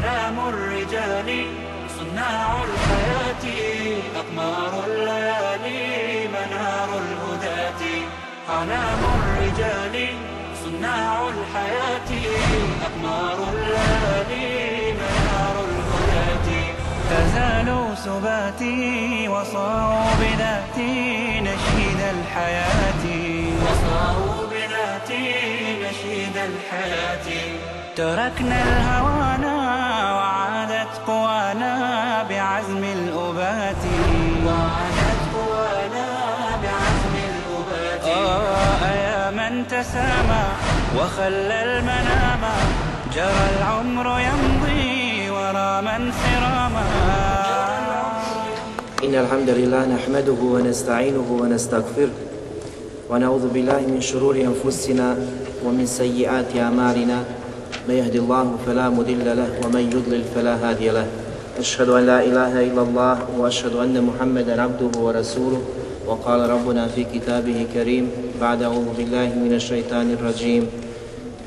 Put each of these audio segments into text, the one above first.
علام الرجال صناع الحياة أقمار الليالي منار الهداة. علام الرجال صناع الحياة أقمار الليالي منار الهداة. فزالوا سباتي وصاروا بذاتي نشيد الحياة. وصاروا بذاتي نشيد الحياة. تركنا الهوانا وعادت قوانا بعزم الأبات. وعادت قوانا بعزم الأبات. آه يا من تسامى وخلى المنام. جرى العمر يمضي ورا من سراما. إن الحمد لله نحمده ونستعينه ونستغفره ونعوذ بالله من شرور أنفسنا ومن سيئات أعمالنا. من يهد الله فلا مضل له ومن يضلل فلا هادي له أشهد أن لا إله إلا الله وأشهد أن محمدا عبده ورسوله وقال ربنا في كتابه كريم بعد أعوذ بالله من الشيطان الرجيم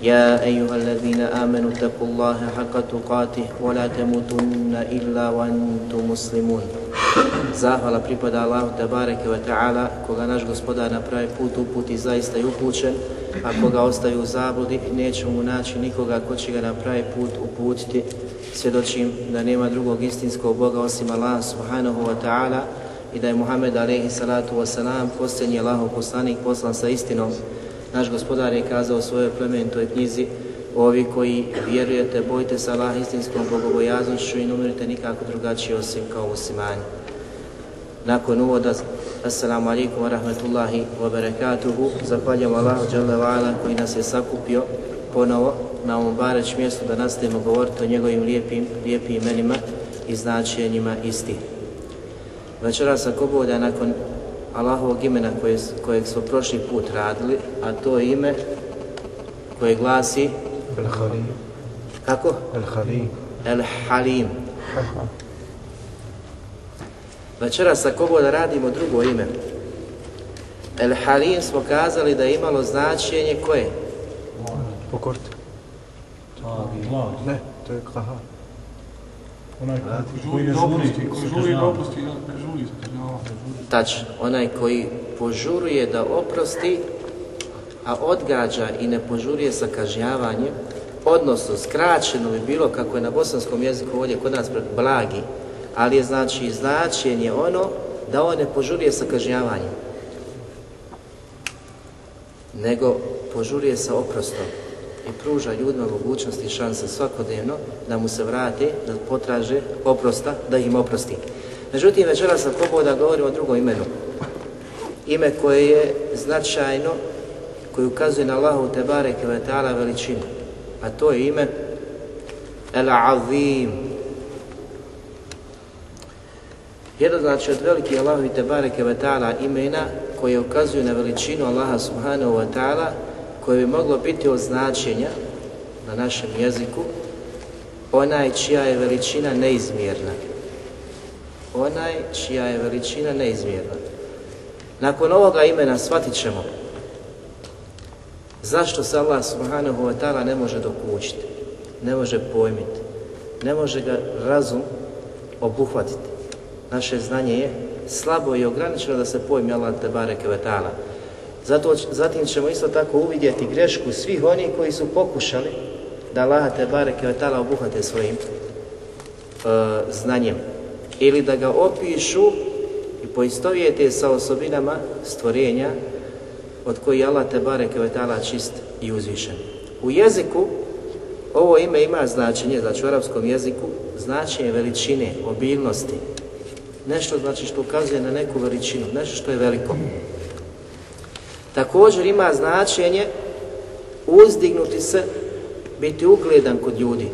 يا أيها الذين آمنوا اتقوا الله حق تقاته ولا تموتن إلا وأنتم مسلمون Zahvala pripada Allahu Tebareke ve Ta'ala, koga naš gospodar na pravi put uputi zaista i upućen, Ako ga ostaju u zabludi, neće mu naći nikoga ko će ga na pravi put uputiti. Svjedočim da nema drugog istinskog Boga osim Allah Subhanahu wa Ta'ala i da je Muhammed alaihi salatu wa salam posljednji Allahov poslanik poslan sa istinom. Naš gospodar je kazao u svojoj plemenitoj knjizi Ovi koji vjerujete, bojte se Allah istinskom bogobojaznošću i ne umirite nikako drugačije osim kao muslimani. Nakon uvoda, Assalamu alaikum wa rahmatullahi wa barakatuhu. Zahvaljamo Allahu Jalla ala koji nas je sakupio ponovo na ovom bareć mjestu da nastavimo govoriti o njegovim lijepim, lijepim imenima i značenjima isti. Večera sa Koboda nakon Allahovog imena koje, kojeg smo prošli put radili, a to je ime koje glasi... El Halim. Kako? El Halim. El Halim. Večeras ako bude radimo drugo ime. El Halim smo kazali da je imalo značenje koje? pokorte ne to je kahar Onaj koji ne žuri, koji žuri da oprosti, ne žuri. Tačno, onaj koji požuruje da oprosti, a odgađa i ne požuruje sa kažnjavanjem, odnosno skraćeno bi bilo kako je na bosanskom jeziku ovdje kod nas blagi, ali je znači značenje ono da on ne požurije sa kažnjavanjem, nego požurije sa oprostom i pruža ljudima mogućnosti i šanse svakodnevno da mu se vrati, da potraže oprosta, da im oprosti. Međutim, večera sa poboda da govorimo o drugom imenu. Ime koje je značajno, koje ukazuje na Allahu Tebare Kvetala veličinu. A to je ime El Azim. Jedno znači od velike Allahovi Tebareke Tebare ta'ala imena koje ukazuju na veličinu Allaha Subhanahu Wa Ta'ala koje bi moglo biti od značenja na našem jeziku onaj čija je veličina neizmjerna. Onaj čija je veličina neizmjerna. Nakon ovoga imena shvatit ćemo zašto se Allah subhanahu wa ta'ala ne može dokućiti, ne može pojmiti, ne može ga razum obuhvatiti. Naše znanje je slabo i ograničeno da se pojmi Allah te bareke ve ta'ala. Zato, zatim ćemo isto tako uvidjeti grešku svih onih koji su pokušali da Allah te bareke ve ta'ala obuhvate svojim uh, znanjem ili da ga opišu i poistovijete sa osobinama stvorenja od koji Allah te bareke ve ta'ala čist i uzvišen. U jeziku ovo ime ima značenje, znači u arapskom jeziku, značenje veličine, obilnosti. Nešto znači što ukazuje na neku veličinu, nešto što je veliko. Također ima značenje uzdignuti se, biti ugledan kod ljudi.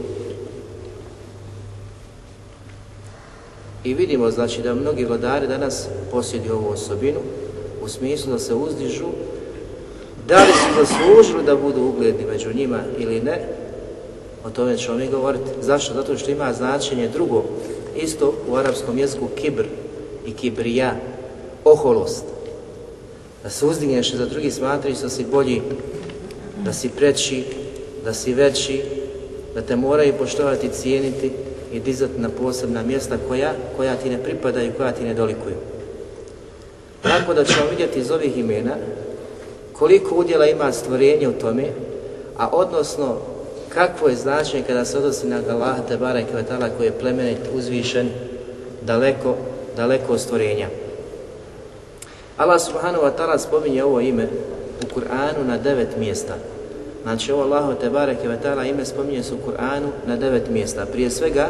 I vidimo znači da mnogi vladari danas posjeduju ovu osobinu u smislu da se uzdižu da li su zaslužili da budu ugledni među njima ili ne, o tome ćemo mi govoriti. Zašto? Zato što ima značenje drugo, isto u arapskom jeziku kibr i kibrija, oholost. Da se uzdigneš za drugi smatraju da si bolji, da si preći, da si veći, da te moraju poštovati, cijeniti i dizati na posebna mjesta koja, koja ti ne pripadaju, koja ti ne dolikuju. Tako da ćemo vidjeti iz ovih imena koliko udjela ima stvorenje u tome, a odnosno kakvo je značenje kada se odnosi na Allaha te barek i koji je plemenit, uzvišen, daleko, daleko od stvorenja. Allah subhanahu wa ta'ala spominje ovo ime u Kur'anu na devet mjesta. Znači ovo Allahu te barek i ta'ala ime spominje se u Kur'anu na devet mjesta. Prije svega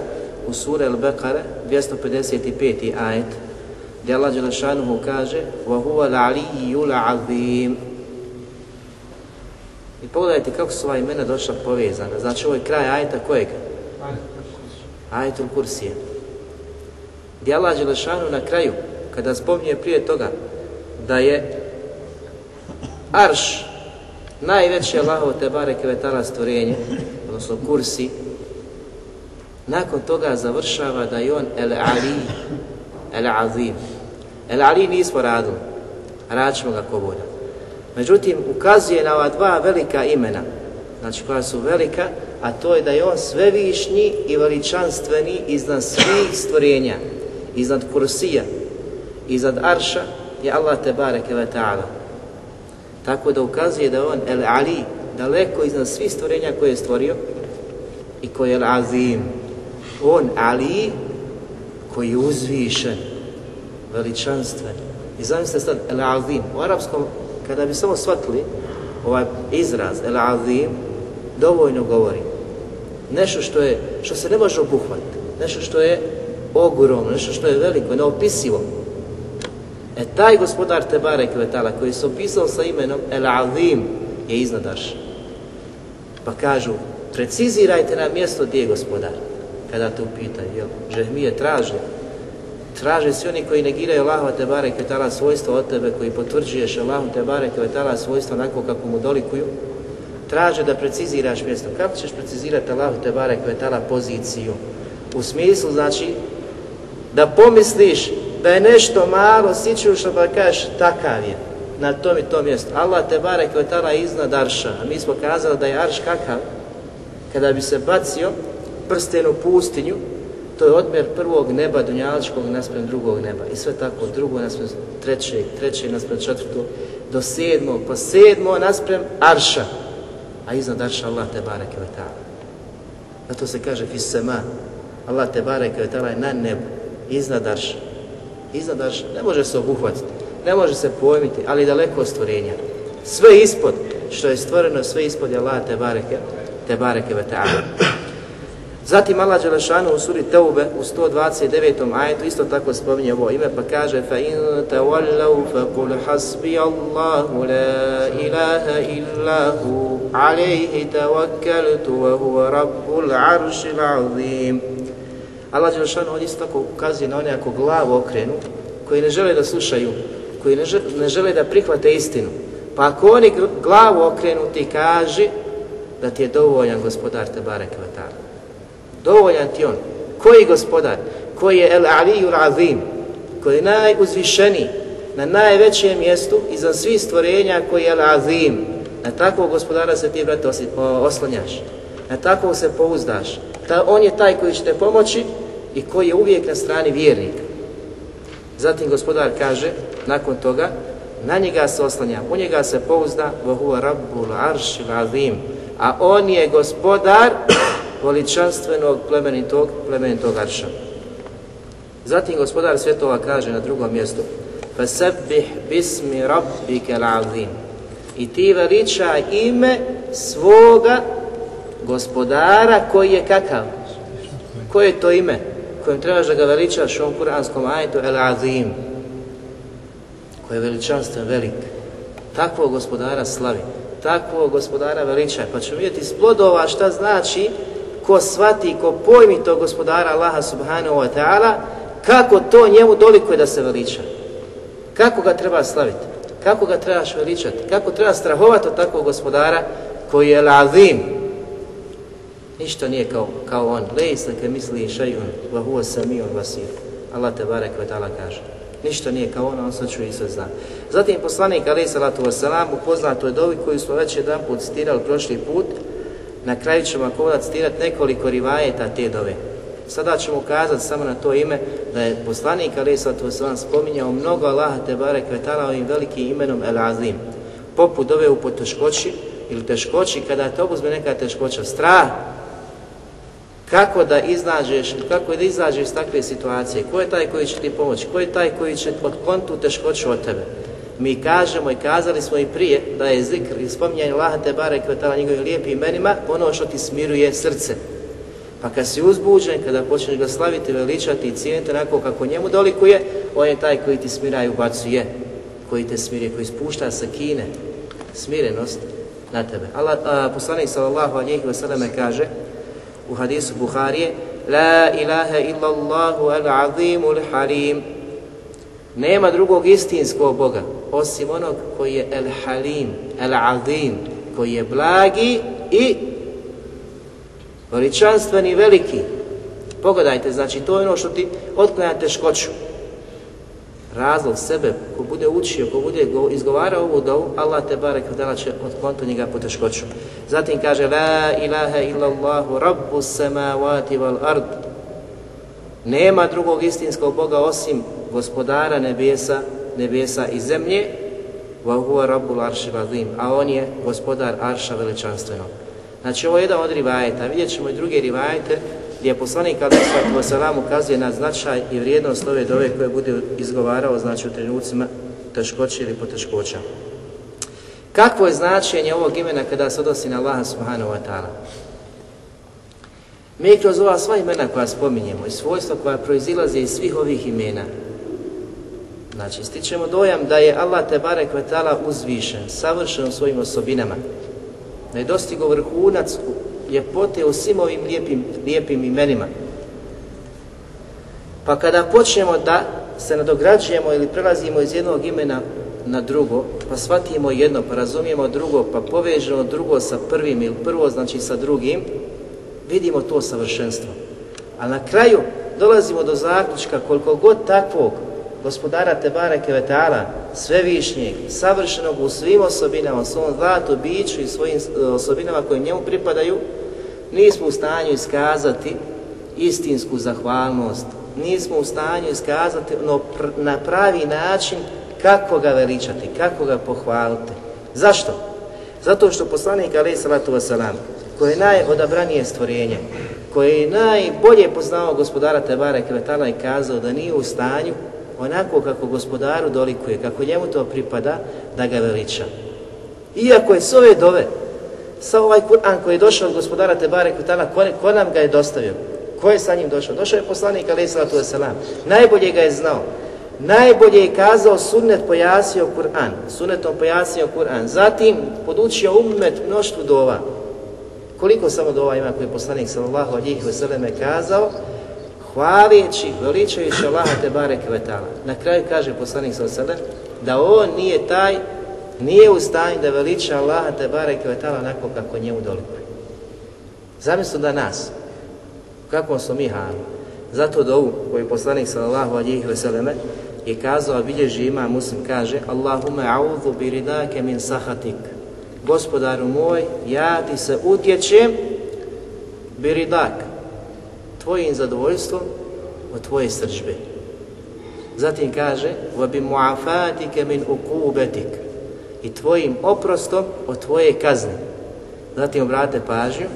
u sure Al-Baqara 255. ajet gdje Allah Đelešanuhu kaže وَهُوَ الْعَلِيُّ الْعَظِيمُ I pogledajte kako su ova imena došla povezana. Znači ovo je kraj ajeta kojeg? Ajetul Kursije. Gdje Allah Đelešanu na kraju, kada spominje prije toga da je Arš najveće Allahovo te bareke vetala stvorenje, odnosno kursi, nakon toga završava da je on El Ali, El Azim. El Ali nismo radili, radit ćemo ga ko bolja. Međutim, ukazuje na ova dva velika imena, znači koja su velika, a to je da je on svevišnji i veličanstveni iznad svih stvorenja, iznad kursija, iznad arša je Allah te bareke ve ta'ala. Tako da ukazuje da je on el ali, daleko iznad svih stvorenja koje je stvorio i koji je el azim. On ali koji je uzvišen, veličanstven. I zamislite sad el azim. U arapskom kada bi samo shvatili ovaj izraz el azim, dovoljno govori. Nešto što je, što se ne može obuhvatiti, nešto što je ogromno, nešto što je veliko, neopisivo. E taj gospodar Tebare Kvetala koji se opisao sa imenom El Azim je iznad Pa kažu, precizirajte na mjesto gdje je gospodar. Kada te upitaju, jel, Žehmije traže, traže svi oni koji negiraju Allahova te barek i svojstva od tebe, koji potvrđuješ Allahu te barek i tala svojstva onako kako mu dolikuju, traže da preciziraš mjesto. Kako ćeš precizirati Allahu te barek i poziciju? U smislu, znači, da pomisliš da je nešto malo sićušno pa kažeš takav je na tom i tom mjestu. Allah te barek i iznad arša, a mi smo kazali da je arš kakav? Kada bi se bacio prsten u pustinju, to je odmjer prvog neba dunjaličkog naspram drugog neba. I sve tako, drugo naspram trećeg, trećeg naspram četvrtog, do sedmog, pa sedmo naspram arša. A iznad arša Allah te bareke ve ta'ala. Zato se kaže fisema. Allah te bareke ve ta'ala je na nebu, iznad arša. Iznad arša. Ne može se obuhvatiti, ne može se pojmiti, ali daleko od stvorenja. Sve ispod što je stvoreno, sve ispod je Allah te bareke, te bareke ve ta'ala. Zatim Allah Đelešanu u suri Teube u 129. ajetu isto tako spominje ovo ime pa kaže فَإِنْ تَوَلَّوْ فَقُلْ حَسْبِيَ اللَّهُ لَا إِلَهَ إِلَّا هُ عَلَيْهِ تَوَكَّلْتُ وَهُوَ رَبُّ الْعَرْشِ الْعَظِيمِ Allah Đelešanu ovdje isto tako ukazuje na one ako glavu okrenu koji ne žele da slušaju, koji ne žele, ne žele da prihvate istinu. Pa ako oni glavu okrenu ti kaže da ti je dovoljan gospodar Tebare Kvatara. Dovoljan ti on. Koji gospodar? Koji je El Aliul Azim? Koji je najuzvišeniji? Na najvećem mjestu, iza svih stvorenja, koji je El Azim? Na takvog gospodara se ti, brate, oslanjaš. Na takvog se pouzdaš. Ta, on je taj koji će te pomoći i koji je uvijek na strani vjernika. Zatim gospodar kaže, nakon toga, na njega se oslanja, u njega se pouzda, vohu rabbul arši azim, a on je gospodar veličanstvenog plemenitog, plemenitog arša. Zatim gospodar svjetova kaže na drugom mjestu فَسَبِّحْ بِسْمِ رَبِّكَ الْعَظِيمِ I ti veliča ime svoga gospodara koji je kakav? Koje je to ime kojim trebaš da ga veličaš u ovom kuranskom ajetu el-azim? Koji je veličanstven velik. Takvo gospodara slavi. Takvo gospodara veliča. Pa ćemo vidjeti iz plodova šta znači ko svati, ko pojmi to gospodara Allaha subhanahu wa ta'ala, kako to njemu dolikuje da se veliča. Kako ga treba slaviti? Kako ga trebaš veličati? Kako treba strahovati od takvog gospodara koji je lazim? Ništa nije kao, kao on. Lejsa ke misli šajun, va huwa samiun vasir. Allah te barek ve ta'ala kaže. Ništa nije kao on, on sve čuje i sve zna. Zatim poslanik alaih salatu wasalam u poznatoj dovi koju smo već jedan put citirali prošli put, Na kraju ćemo ako voda citirati nekoliko rivajeta te dove. Sada ćemo ukazati samo na to ime da je poslanik Ali Sallatu Veselam spominjao mnogo Allaha Tebare Kvetala ovim velikim imenom El Azim. Poput dove u poteškoći ili teškoći kada te obuzme neka teškoća, strah, kako da iznađeš, kako da izađeš iz takve situacije, ko je taj koji će ti pomoći, ko je taj koji će otkloniti tu teškoću od tebe. Mi kažemo i kazali smo i prije da je zikr i spominjanje Allaha te barek vetala njegovim lijepim imenima ono što ti smiruje srce. Pa kad si uzbuđen, kada počneš ga slaviti, veličati i cijeniti onako kako njemu dolikuje, on je taj koji ti smira i ubacuje, koji te smiruje, koji spušta sa kine, smirenost na tebe. Allah, a, poslanik sallallahu alihi wasallam kaže u hadisu Buharije La ilaha illallahu al-azimu al-halim Nema drugog istinskog Boga osim onog koji je el-halim, el-azim, koji je blagi i veličanstveni veliki. Pogledajte, znači to je ono što ti otklanja teškoću. Razlog sebe, ko bude učio, ko bude izgovarao ovu dovu, Allah te barek dala će otkloniti njega po teškoću. Zatim kaže La ilaha illallahu rabbu samavati wal ard Nema drugog istinskog Boga osim gospodara nebesa, nebesa i zemlje, wa huwa rabbul aršil azim, a on je gospodar arša veličanstvenog. Znači ovo je jedan od rivajeta, vidjet ćemo i druge rivajete gdje je poslanik Ali Sallatu ukazuje na značaj i vrijednost ove dove koje bude izgovarao znači u trenucima teškoće ili poteškoća. Kakvo je značenje ovog imena kada se odnosi na Allaha subhanahu wa ta'ala? Mi kroz ova sva imena koja spominjemo i svojstva koja proizilaze iz svih ovih imena, znači stičemo dojam da je Allah te barek vetala uzvišen, savršen u svojim osobinama, da je dostigo vrhunac ljepote u svim ovim lijepim, lijepim imenima. Pa kada počnemo da se nadograđujemo ili prelazimo iz jednog imena na drugo, pa shvatimo jedno, pa razumijemo drugo, pa povežemo drugo sa prvim ili prvo znači sa drugim, vidimo to savršenstvo. A na kraju dolazimo do zaključka koliko god takvog gospodara Tebare Kevetala, svevišnjeg, savršenog u svim osobinama, svom zlatu, biću i svojim e, osobinama koje njemu pripadaju, nismo u stanju iskazati istinsku zahvalnost, nismo u stanju iskazati no, pr na pravi način kako ga veličati, kako ga pohvaliti. Zašto? Zato što poslanik alaih salatu wasalam, koji je najodabranije stvorenje, koji je najbolje poznao gospodara Tebare Kvetala i kazao da nije u stanju onako kako gospodaru dolikuje, kako njemu to pripada, da ga veliča. Iako je s ove dove, sa ovaj Kur'an koji je došao od gospodara Tebare Kutala, ko, ko nam ga je dostavio? Ko je sa njim došao? Došao je poslanik alaih sallatu wasalam. Najbolje ga je znao. Najbolje je kazao sunnet pojasio Kur'an. Sunnetom pojasio Kur'an. Zatim podučio ummet mnoštvu dova. Koliko samo dova ima koji je poslanik sallallahu alihi wasallam kazao? Hvaleći, veličajući Allaha te barek vetala. Na kraju kaže poslanik sallallahu da on nije taj, nije u stanju da veliča Allaha te barek vetala onako kako njemu dolikuje. Zamislite da nas, kako smo mi halu, zato dovu koji koju poslanik sallallahu alihi wasallam je kazao, a bilježi ima, muslim kaže, Allahume a'udhu bi ridake min sahatik. Gospodaru moj, ja ti se utječem biridak, tvojim zadovoljstvom od tvoje sržbe. Zatim kaže وَبِ مُعَفَاتِكَ مِنْ أُقُوبَتِكَ i tvojim oprostom od tvoje kazne. Zatim obrate pažnju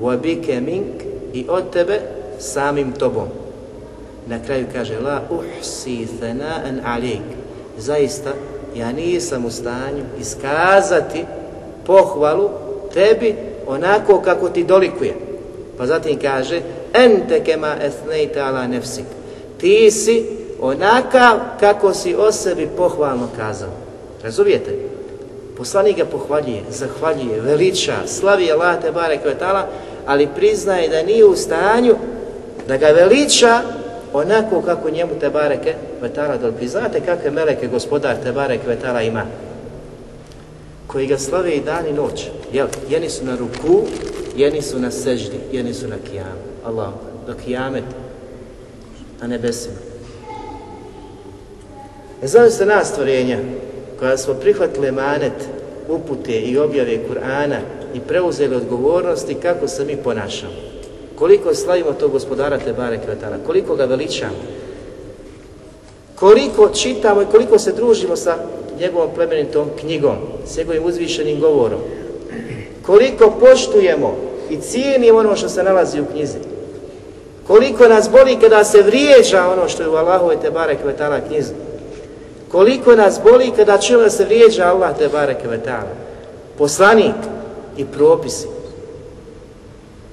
وَبِكَ مِنْكَ i od tebe samim tobom. Na kraju kaže la uhsi thana'an alayk. Zaista ja nisam u stanju iskazati pohvalu tebi onako kako ti dolikuje. Pa zatim kaže ente kema esnejte ala nefsik. Ti si onakav kako si o sebi pohvalno kazao. Razumijete? Poslanik ga pohvaljuje, zahvaljuje, veliča, slavi Allah te bare kvetala, ali priznaje da nije u stanju da ga veliča onako kako njemu te bareke vetala dolpi. Znate kakve meleke gospodar te bareke vetala ima? Koji ga slave i dan i noć. Jel? Jeni su na ruku, jeni su na seždi, jeni su na kijamu. Allah, do kıyamet na nebesima. E znam nas stvorenja koja smo prihvatili manet upute i objave Kur'ana i preuzeli odgovornosti kako se mi ponašamo. Koliko slavimo tog gospodara Tebare Kvetala, koliko ga veličamo, koliko čitamo i koliko se družimo sa njegovom plemenitom knjigom, s njegovim uzvišenim govorom, koliko poštujemo i cijenimo ono što se nalazi u knjizi, koliko nas boli kada se vrijeđa ono što je u Allahove Tebare Kvetala knjizi, koliko nas boli kada čujemo da se vrijeđa Allah Tebare Kvetala, poslanik i propisi.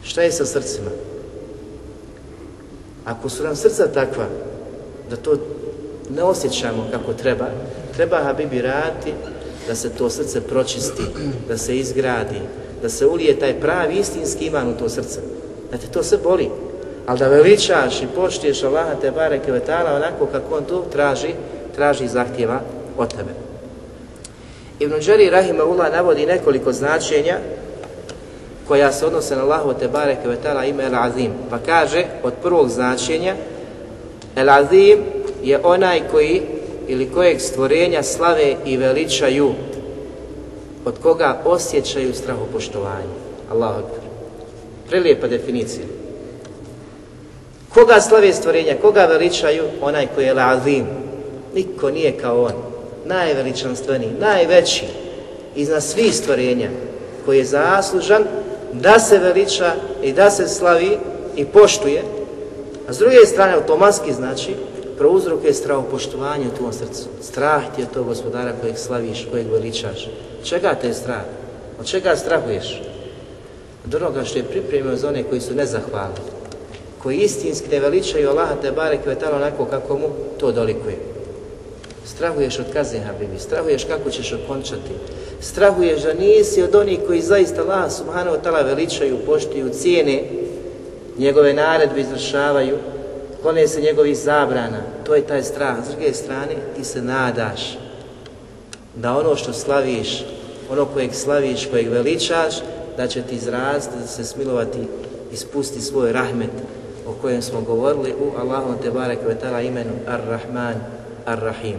Šta je sa srcima? Ako su nam srca takva, da to ne osjećamo kako treba, treba Habibi raditi da se to srce pročisti, da se izgradi, da se ulije taj pravi istinski iman u to srce. Da te to sve boli. Ali da veličaš i poštiješ Allaha te bareke vetala onako kako on to traži, traži i zahtjeva od tebe. Ibn Đari Rahimahullah navodi nekoliko značenja koja se odnose na Allahu te bareke vetala ime El Azim. Pa kaže od prvog značenja El Azim je onaj koji ili kojeg stvorenja slave i veličaju od koga osjećaju strahopoštovanje. Allahu akbar. Prelijepa definicija. Koga slave stvorenja, koga veličaju? Onaj koji je lazim. Niko nije kao on. Najveličanstveniji, najveći iznad svih stvorenja koji je zaslužan da se veliča i da se slavi i poštuje. A s druge strane, automatski znači prouzrokuje strahopoštovanje u tvom srcu. Strah ti je to gospodara kojeg slaviš, kojeg veličaš. Čega te je strah? Od čega strahuješ? Od onoga što je pripremio za one koji su nezahvalni, koji istinski ne veličaju Allaha te bare kvetala onako kako mu to dolikuje. Strahuješ od kazne Habibi, strahuješ kako ćeš okončati, strahuješ da nisi od onih koji zaista Allah subhanahu wa ta'ala veličaju, poštuju, cijene, njegove naredbe izvršavaju, klone se njegovih zabrana, to je taj strah. S druge strane, ti se nadaš da ono što slaviš, ono kojeg slaviš, kojeg veličaš, da će ti izrasti, da se smilovati, ispusti svoj rahmet o kojem smo govorili u Allahom te barek vetala imenu Ar-Rahman, Ar-Rahim.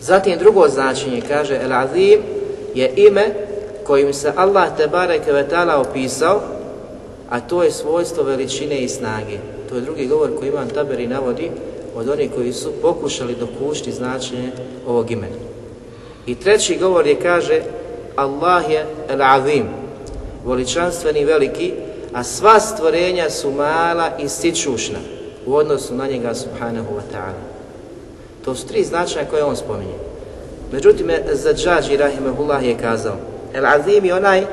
Zatim drugo značenje kaže El Azim je ime kojim se Allah te barek vetala opisao, a to je svojstvo veličine i snage. To je drugi govor koji Ivan Taberi navodi od onih koji su pokušali dokušti značenje ovog imena. I treći govor je kaže Allah je el-azim, veličanstveni veliki, a sva stvorenja su mala i sičušna u odnosu na njega subhanahu wa ta'ala. To su tri značaja koje on spominje. Međutim, Zadžađi Rahimahullah je kazao, El-Azim je onaj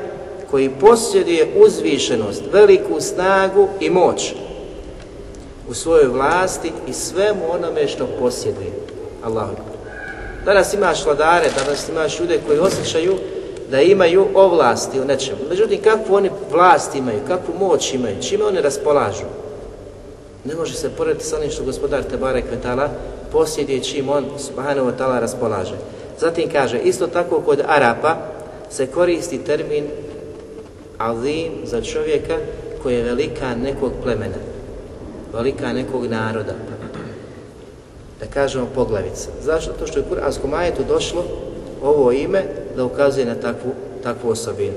koji posjeduje uzvišenost, veliku snagu i moć u svojoj vlasti i svemu onome što posjeduje. Allahu Danas imaš vladare, danas imaš ljude koji osjećaju da imaju ovlasti u nečemu. Međutim, kakvu oni vlast imaju, kakvu moć imaju, čime oni raspolažu? Ne može se porediti sa onim što gospodar Tebare Kvetala posjeduje čim on, subhanahu wa ta'ala, raspolaže. Zatim kaže, isto tako kod Arapa se koristi termin azim za čovjeka koji je velika nekog plemena, velika nekog naroda. Da kažemo poglavica. Zašto? To što je u kuranskom ajetu došlo ovo ime da ukazuje na takvu, takvu osobinu.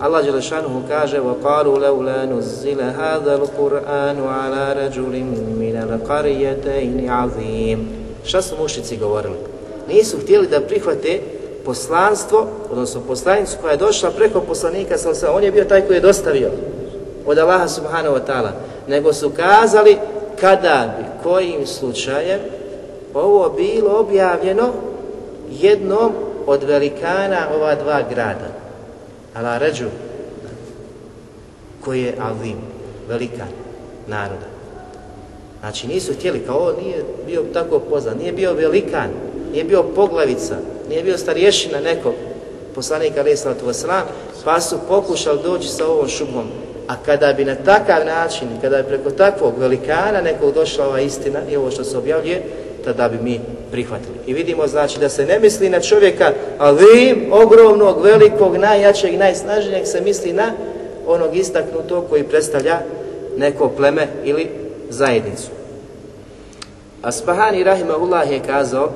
Allah Đelešanuhu kaže وَقَالُوا لَوْلَا نُزِّلَ هَذَا الْقُرْآنُ عَلَى رَجُلٍ مِنَ الْقَرِيَتَيْنِ عَظِيمٍ Šta su mušici govorili? Nisu htjeli da prihvate poslanstvo, odnosno poslanicu koja je došla preko poslanika, sa on je bio taj koji je dostavio od Allaha subhanahu wa ta'ala, nego su kazali kada bi, kojim slučajem, ovo bilo objavljeno jednom od velikana ova dva grada. Ala ređu, koji je Alim, velikan naroda. Znači nisu htjeli, kao ovo nije bio tako poznan, nije bio velikan, nije bio poglavica, nije bio starješina nekog poslanika alaih sallatu wasalam, pa su pokušali doći sa ovom šubom. A kada bi na takav način, kada bi preko takvog velikana nekog došla ova istina i ovo što se objavljuje, tada bi mi prihvatili. I vidimo znači da se ne misli na čovjeka alim, ogromnog, velikog, najjačeg, najsnažnijeg, se misli na onog istaknutog koji predstavlja neko pleme ili zajednicu. Asbahani Rahimahullah je kazao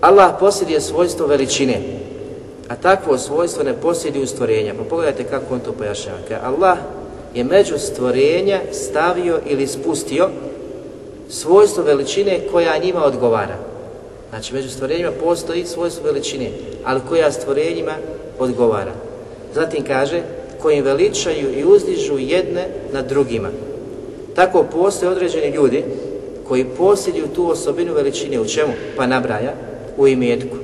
Allah posjeduje svojstvo veličine, A takvo svojstvo ne posjeduje u stvorenja. Pa pogledajte kako on to pojašnjava. Allah je među stvorenja stavio ili spustio svojstvo veličine koja njima odgovara. Znači, među stvorenjima postoji svojstvo veličine, ali koja stvorenjima odgovara. Zatim kaže, koji veličaju i uzdižu jedne na drugima. Tako postoje određeni ljudi koji posjeduju tu osobinu veličine u čemu? Pa nabraja u imetku.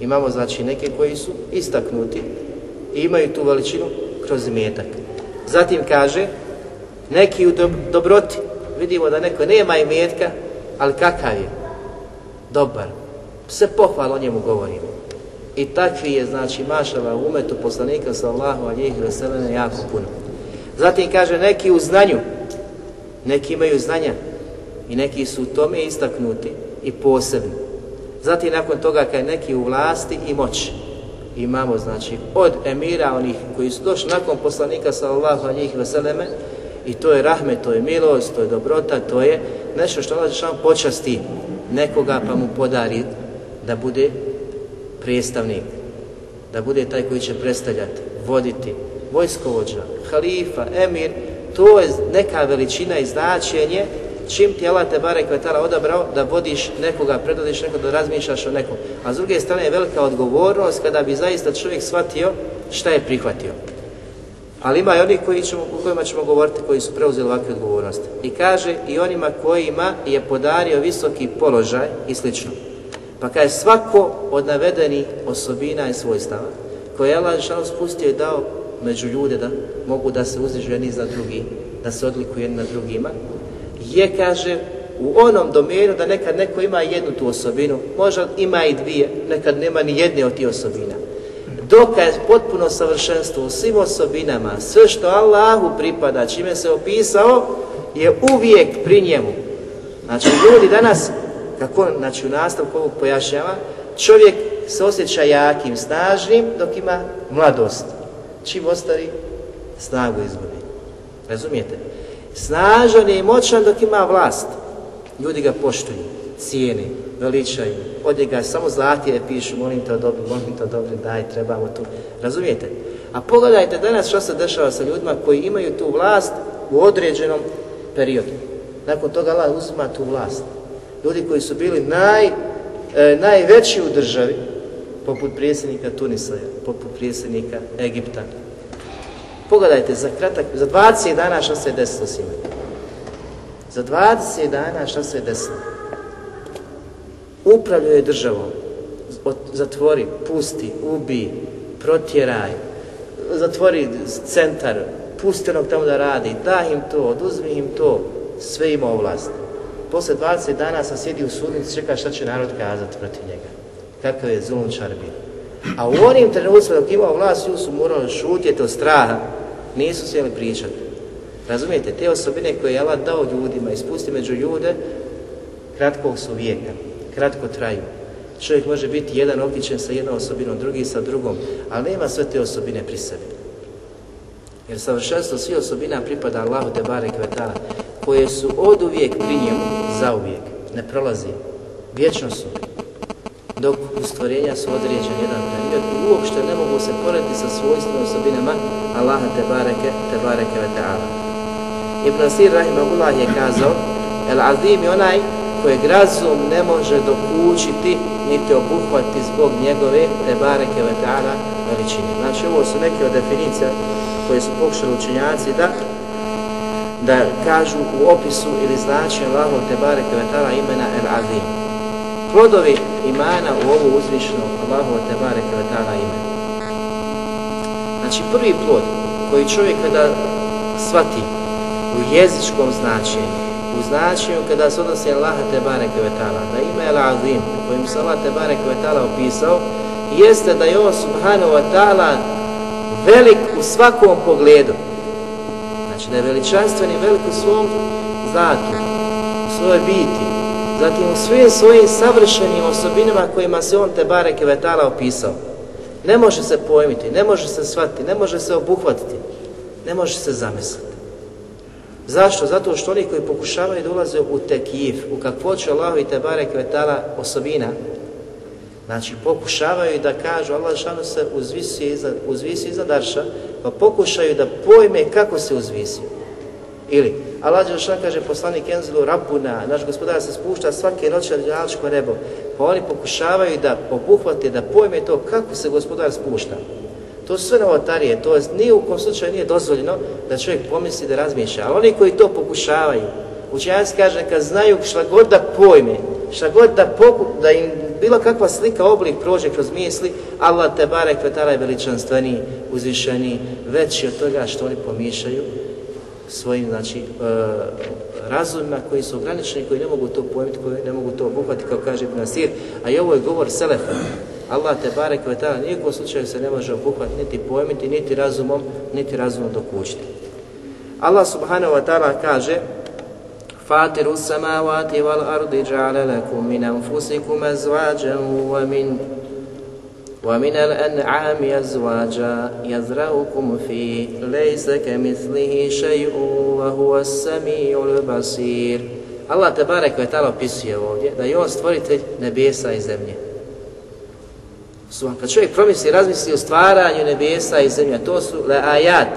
Imamo znači neke koji su istaknuti i imaju tu veličinu kroz imetak. Zatim kaže, neki u dobroti, vidimo da neko nema imetka, ali kakav je? Dobar. Se pohval o njemu govorimo. I takvi je, znači, mašala u umetu poslanika sallahu alijih veselene jako puno. Zatim kaže, neki u znanju, neki imaju znanja i neki su u tome istaknuti i posebni. Zatim nakon toga kad neki u vlasti i moći. Imamo znači od emira onih koji su došli nakon poslanika sallallahu alejhi ve selleme i to je rahmet, to je milost, to je dobrota, to je nešto što Allah dželle počasti nekoga pa mu podari da bude predstavnik, da bude taj koji će predstavljati, voditi, vojskovođa, halifa, emir, to je neka veličina i značenje čim ti Allah te barek vetala odabrao da vodiš nekoga, predvodiš nekoga, da razmišljaš o nekom. A s druge strane je velika odgovornost kada bi zaista čovjek shvatio šta je prihvatio. Ali ima i oni koji ćemo, u kojima ćemo govoriti koji su preuzeli ovakve odgovornosti. I kaže i onima kojima je podario visoki položaj i slično. Pa kaže svako od navedenih osobina i svojstava koje je Allah Žešanu spustio i dao među ljude da mogu da se uzdižu jedni za drugi, da se odlikuju jedni na drugima, je, kaže, u onom domenu da nekad neko ima jednu tu osobinu, možda ima i dvije, nekad nema ni jedne od tih osobina. Dok je potpuno savršenstvo u svim osobinama, sve što Allahu pripada, čime se opisao, je uvijek pri njemu. Znači, ljudi danas, kako znači, u nastavku ovog pojašnjava, čovjek se osjeća jakim, snažnim, dok ima mladost. Čim ostari, snagu izgubi. Razumijete? Snažan je i moćan dok ima vlast. Ljudi ga poštuju, cijeni, veličaju. Od njega samo zlatije pišu, molim te dobro, molim te dobro, daj, trebamo tu. Razumijete? A pogledajte danas što se dešava sa ljudima koji imaju tu vlast u određenom periodu. Nakon toga Allah uzima tu vlast. Ljudi koji su bili naj, e, najveći u državi, poput prijesednika Tunisa, poput prijesednika Egipta, Pogledajte, za kratak, za 20 dana što se je desilo s njima. Za 20 dana što se je desilo. Upravljuje državom, zatvori, pusti, ubi, protjeraj, zatvori centar, pusti onog tamo da radi, daj im to, oduzmi im to, sve ima ovlast. Posle 20 dana sam sjedi u sudnici, čeka šta će narod kazati protiv njega. Kakav je zulunčar bio. A u onim trenucima dok imao vlast, su morali šutjeti od straha, nisu sjeli pričati. Razumijete, te osobine koje je Allah dao ljudima ispusti među ljude, kratkog su vijeka, kratko traju. Čovjek može biti jedan okićen sa jednom osobinom, drugi sa drugom, ali nema sve te osobine pri sebi. Jer savršenstvo svih osobina pripada Allahu te barek vetala, koje su od uvijek pri njemu, za uvijek, ne prolazi, vječno su dok u stvorenja su određen jedan period i uopšte ne mogu se porediti sa svojstvom osobinama Allaha te bareke, te bareke ve ta'ala. Ibn Asir Rahimahullah je kazao, El Azim je onaj kojeg razum ne može dokučiti niti obuhvati zbog njegove te bareke ve veličine. Znači ovo su neke od definicija koje su pokušali učenjaci da da kažu u opisu ili značenju Allahu te bareke imena El Azim plodovi imana u ovu uzvišnu Allahu te bareke ve. Znači prvi plod koji čovjek kada svati u jezičkom značenju, u značenju kada se odnosi Allah Tebare Kvetala, taala, da ime El Azim, kojim se Allah Tebare Kvetala opisao, jeste da je on subhanahu wa ta'ala velik u svakom pogledu. Znači da je veličanstven i velik u svom zlatu, u svojoj biti, zatim u svim svojim savršenim osobinama kojima se on te Kvetala opisao. Ne može se pojmiti, ne može se shvatiti, ne može se obuhvatiti, ne može se zamisliti. Zašto? Zato što oni koji pokušavaju da ulaze u tekijif, u kakvoću Allahu i te Kvetala osobina, Znači pokušavaju da kažu, Allah šanu se uzvisi iza, uzvisi iza darša, pa pokušaju da pojme kako se uzvisio. Ili, Allah Đelšan kaže poslanik Enzilu Rabbuna, naš gospodar se spušta svake noći na Đelško nebo, pa oni pokušavaju da obuhvate, da pojme to kako se gospodar spušta. To su sve novotarije, to nije u kom slučaju nije dozvoljeno da čovjek pomisli da razmišlja. Ali oni koji to pokušavaju, učenjac kaže kad znaju šta god da pojme, šta god da, poku, da im bilo kakva slika, oblik prođe kroz misli, Allah te barek vetala je veličanstveniji, uzvišeniji, veći od toga što oni pomišljaju svojim znači, e, razumima koji su ograničeni, koji ne mogu to pojmiti, koji ne mogu to obuhvatiti, kao kaže Ibn Asir, a i ovo je govor Selefa. Allah te barek vetala nijekom slučaju se ne može obuhvatiti, niti pojmiti, niti razumom, niti razumom dokućiti. Allah subhanahu wa ta'ala kaže فاطر السماوات والأرض جعل لكم من أنفسكم أزواجا ومن ومن الأنعام أزواجا يزرعكم فيه ليس كمثله شيء وهو السميع البصير Allah te barek ve ta'ala opisuje ovdje da je on stvoritelj nebesa i zemlje. Su, kad čovjek promisli i razmisli o stvaranju nebesa i zemlje, to su le ajat,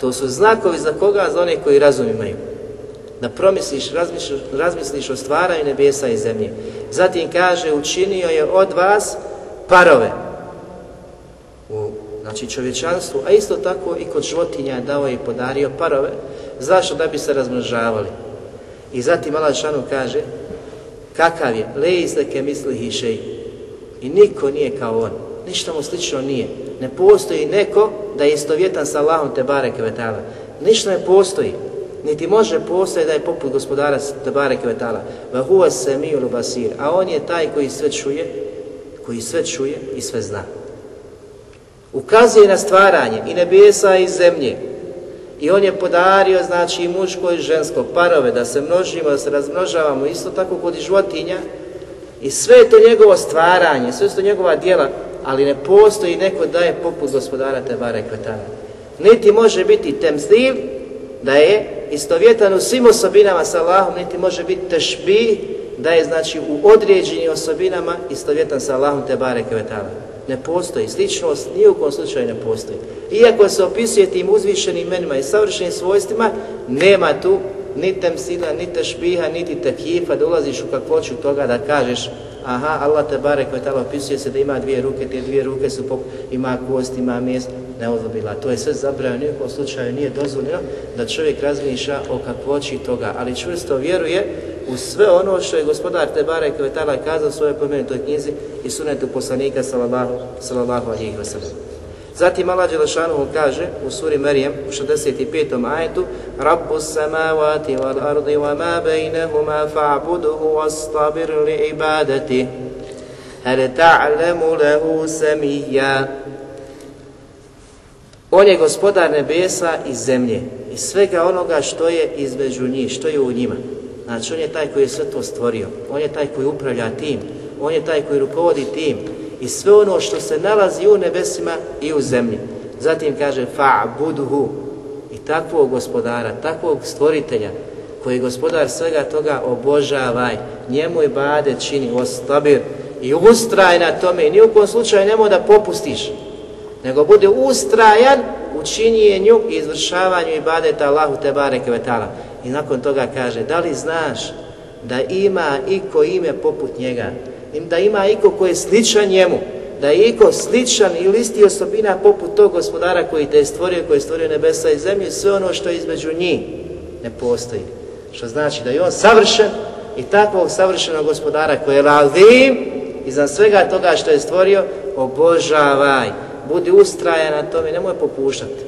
to su znakovi za koga, za one koji razum imaju da promisliš, razmisliš, razmisliš o stvaranju nebesa i zemlje. Zatim kaže, učinio je od vas parove u znači čovječanstvu, a isto tako i kod životinja je dao i podario parove. Zašto? Da bi se razmnožavali. I zatim Allah Šanu kaže, kakav je, lejzleke misli hišej. I niko nije kao on. Ništa mu slično nije. Ne postoji neko da je istovjetan sa Allahom te bareke vetala. Ništa ne postoji niti može postoji da je poput gospodara Tebare vetala. Va huva samiul basir. A on je taj koji sve čuje, koji sve čuje i sve zna. Ukazuje na stvaranje i nebesa i zemlje. I on je podario, znači, i muško i žensko parove, da se množimo, da se razmnožavamo, isto tako kod i životinja. I sve je to njegovo stvaranje, sve su to njegova dijela, ali ne postoji neko da je poput gospodara Tebare Kvetana. Niti može biti temzdiv, da je istovjetan u svim osobinama sa Allahom, niti može biti tešbih da je znači u određenim osobinama istovjetan sa Allahom te Kvetana. Ne postoji, sličnost ni u kom slučaju ne postoji. Iako se opisuje tim uzvišenim imenima i savršenim svojstvima, nema tu ni temsila, ni tešbiha, niti tekifa, da ulaziš u kakvoću toga da kažeš aha, Allah te barek vetala opisuje se da ima dvije ruke, te dvije ruke su pop, ima kost, ima mjesto, ne. To je sve zabranjeno, nijekom slučaju nije dozvoljeno da čovjek razmišlja o kakvoći toga, ali čvrsto vjeruje u sve ono što je gospodar Tebare Kvetala vetala kazao u svojoj pomenutoj knjizi i sunetu poslanika sallallahu, sallallahu alihi wa sallam. Zatim Allah Đelešanuhu kaže u suri Marijem u 65. ajetu Rabbu samavati wal ardi wa ma bejnehuma fa'buduhu wastabir li ibadati hal ta'lamu lehu samija On je gospodar nebesa i zemlje i svega onoga što je između njih, što je u njima. Znači on je taj koji je sve to stvorio, on je taj koji upravlja tim, on je taj koji rukovodi tim, i sve ono što se nalazi u nebesima i u zemlji. Zatim kaže fa'buduhu. I takvog gospodara, takvog stvoritelja koji je gospodar svega toga obožavaj, njemu i bade čini ostabir i ustraj na tome. I nijukom slučaju nemoj da popustiš, nego bude ustrajan u činjenju i izvršavanju ibadeta Allahu te bareke vetala. I nakon toga kaže, da li znaš da ima iko ime poput njega, da ima iko koji je sličan njemu, da je iko sličan ili isti osobina poput tog gospodara koji te je stvorio, koji je stvorio nebesa i zemlje, sve ono što je između njih ne postoji. Što znači da je on savršen i takvog savršenog gospodara koji je lavim iznad svega toga što je stvorio, obožavaj, budi ustrajan na tome, nemoj popuštati.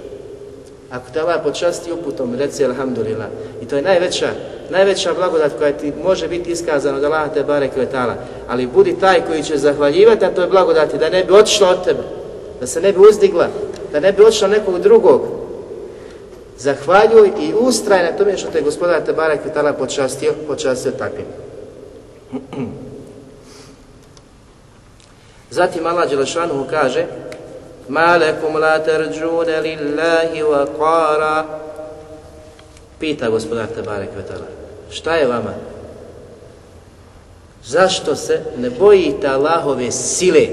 Ako te Allah počasti uputom, reci alhamdulillah. I to je najveća, najveća blagodat koja ti može biti iskazana od Allah te bare kvetala. Ali budi taj koji će zahvaljivati na toj blagodati, da ne bi otišla od tebe, da se ne bi uzdigla, da ne bi otišla nekog drugog. Zahvaljuj i ustraj na tome što te gospodar te bare kvetala počastio, počastio takvim. Zatim Allah Đelešanu kaže, Ma lekum la tarđune lillahi wa qara. Pita gospodar Tebare Kvetala, šta je vama? Zašto se ne bojite Allahove sile?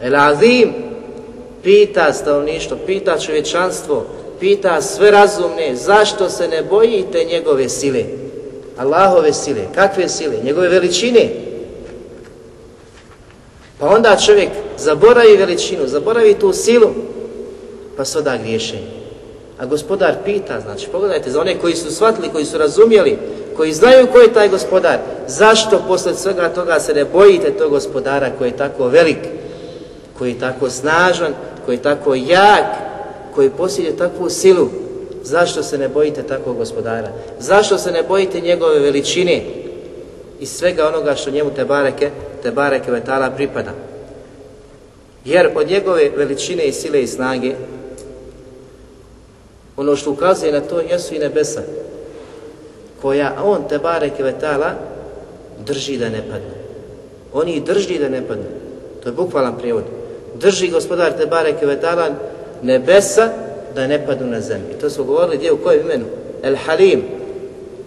El Azim pita stanovništvo, pita čovječanstvo, pita sve razumne, zašto se ne bojite njegove sile? Allahove sile, kakve sile? Njegove veličine. Pa onda čovjek zaboravi veličinu, zaboravi tu silu, pa se oda griješenje. A gospodar pita, znači, pogledajte, za one koji su shvatili, koji su razumjeli, koji znaju ko je taj gospodar, zašto posle svega toga se ne bojite tog gospodara koji je tako velik, koji je tako snažan, koji je tako jak, koji posjeduje takvu silu, zašto se ne bojite takvog gospodara? Zašto se ne bojite njegove veličine i svega onoga što njemu te bareke, te bareke vetala pripada? Jer od njegove veličine i sile i snage, ono što ukazuje na to jesu i nebesa, koja on te bareke vetala drži da ne padne. On ih drži da ne padne. To je bukvalan prijevod. Drži gospodar te bareke vetala nebesa da ne padnu na zemlju. To smo govorili gdje u kojem imenu? El Halim.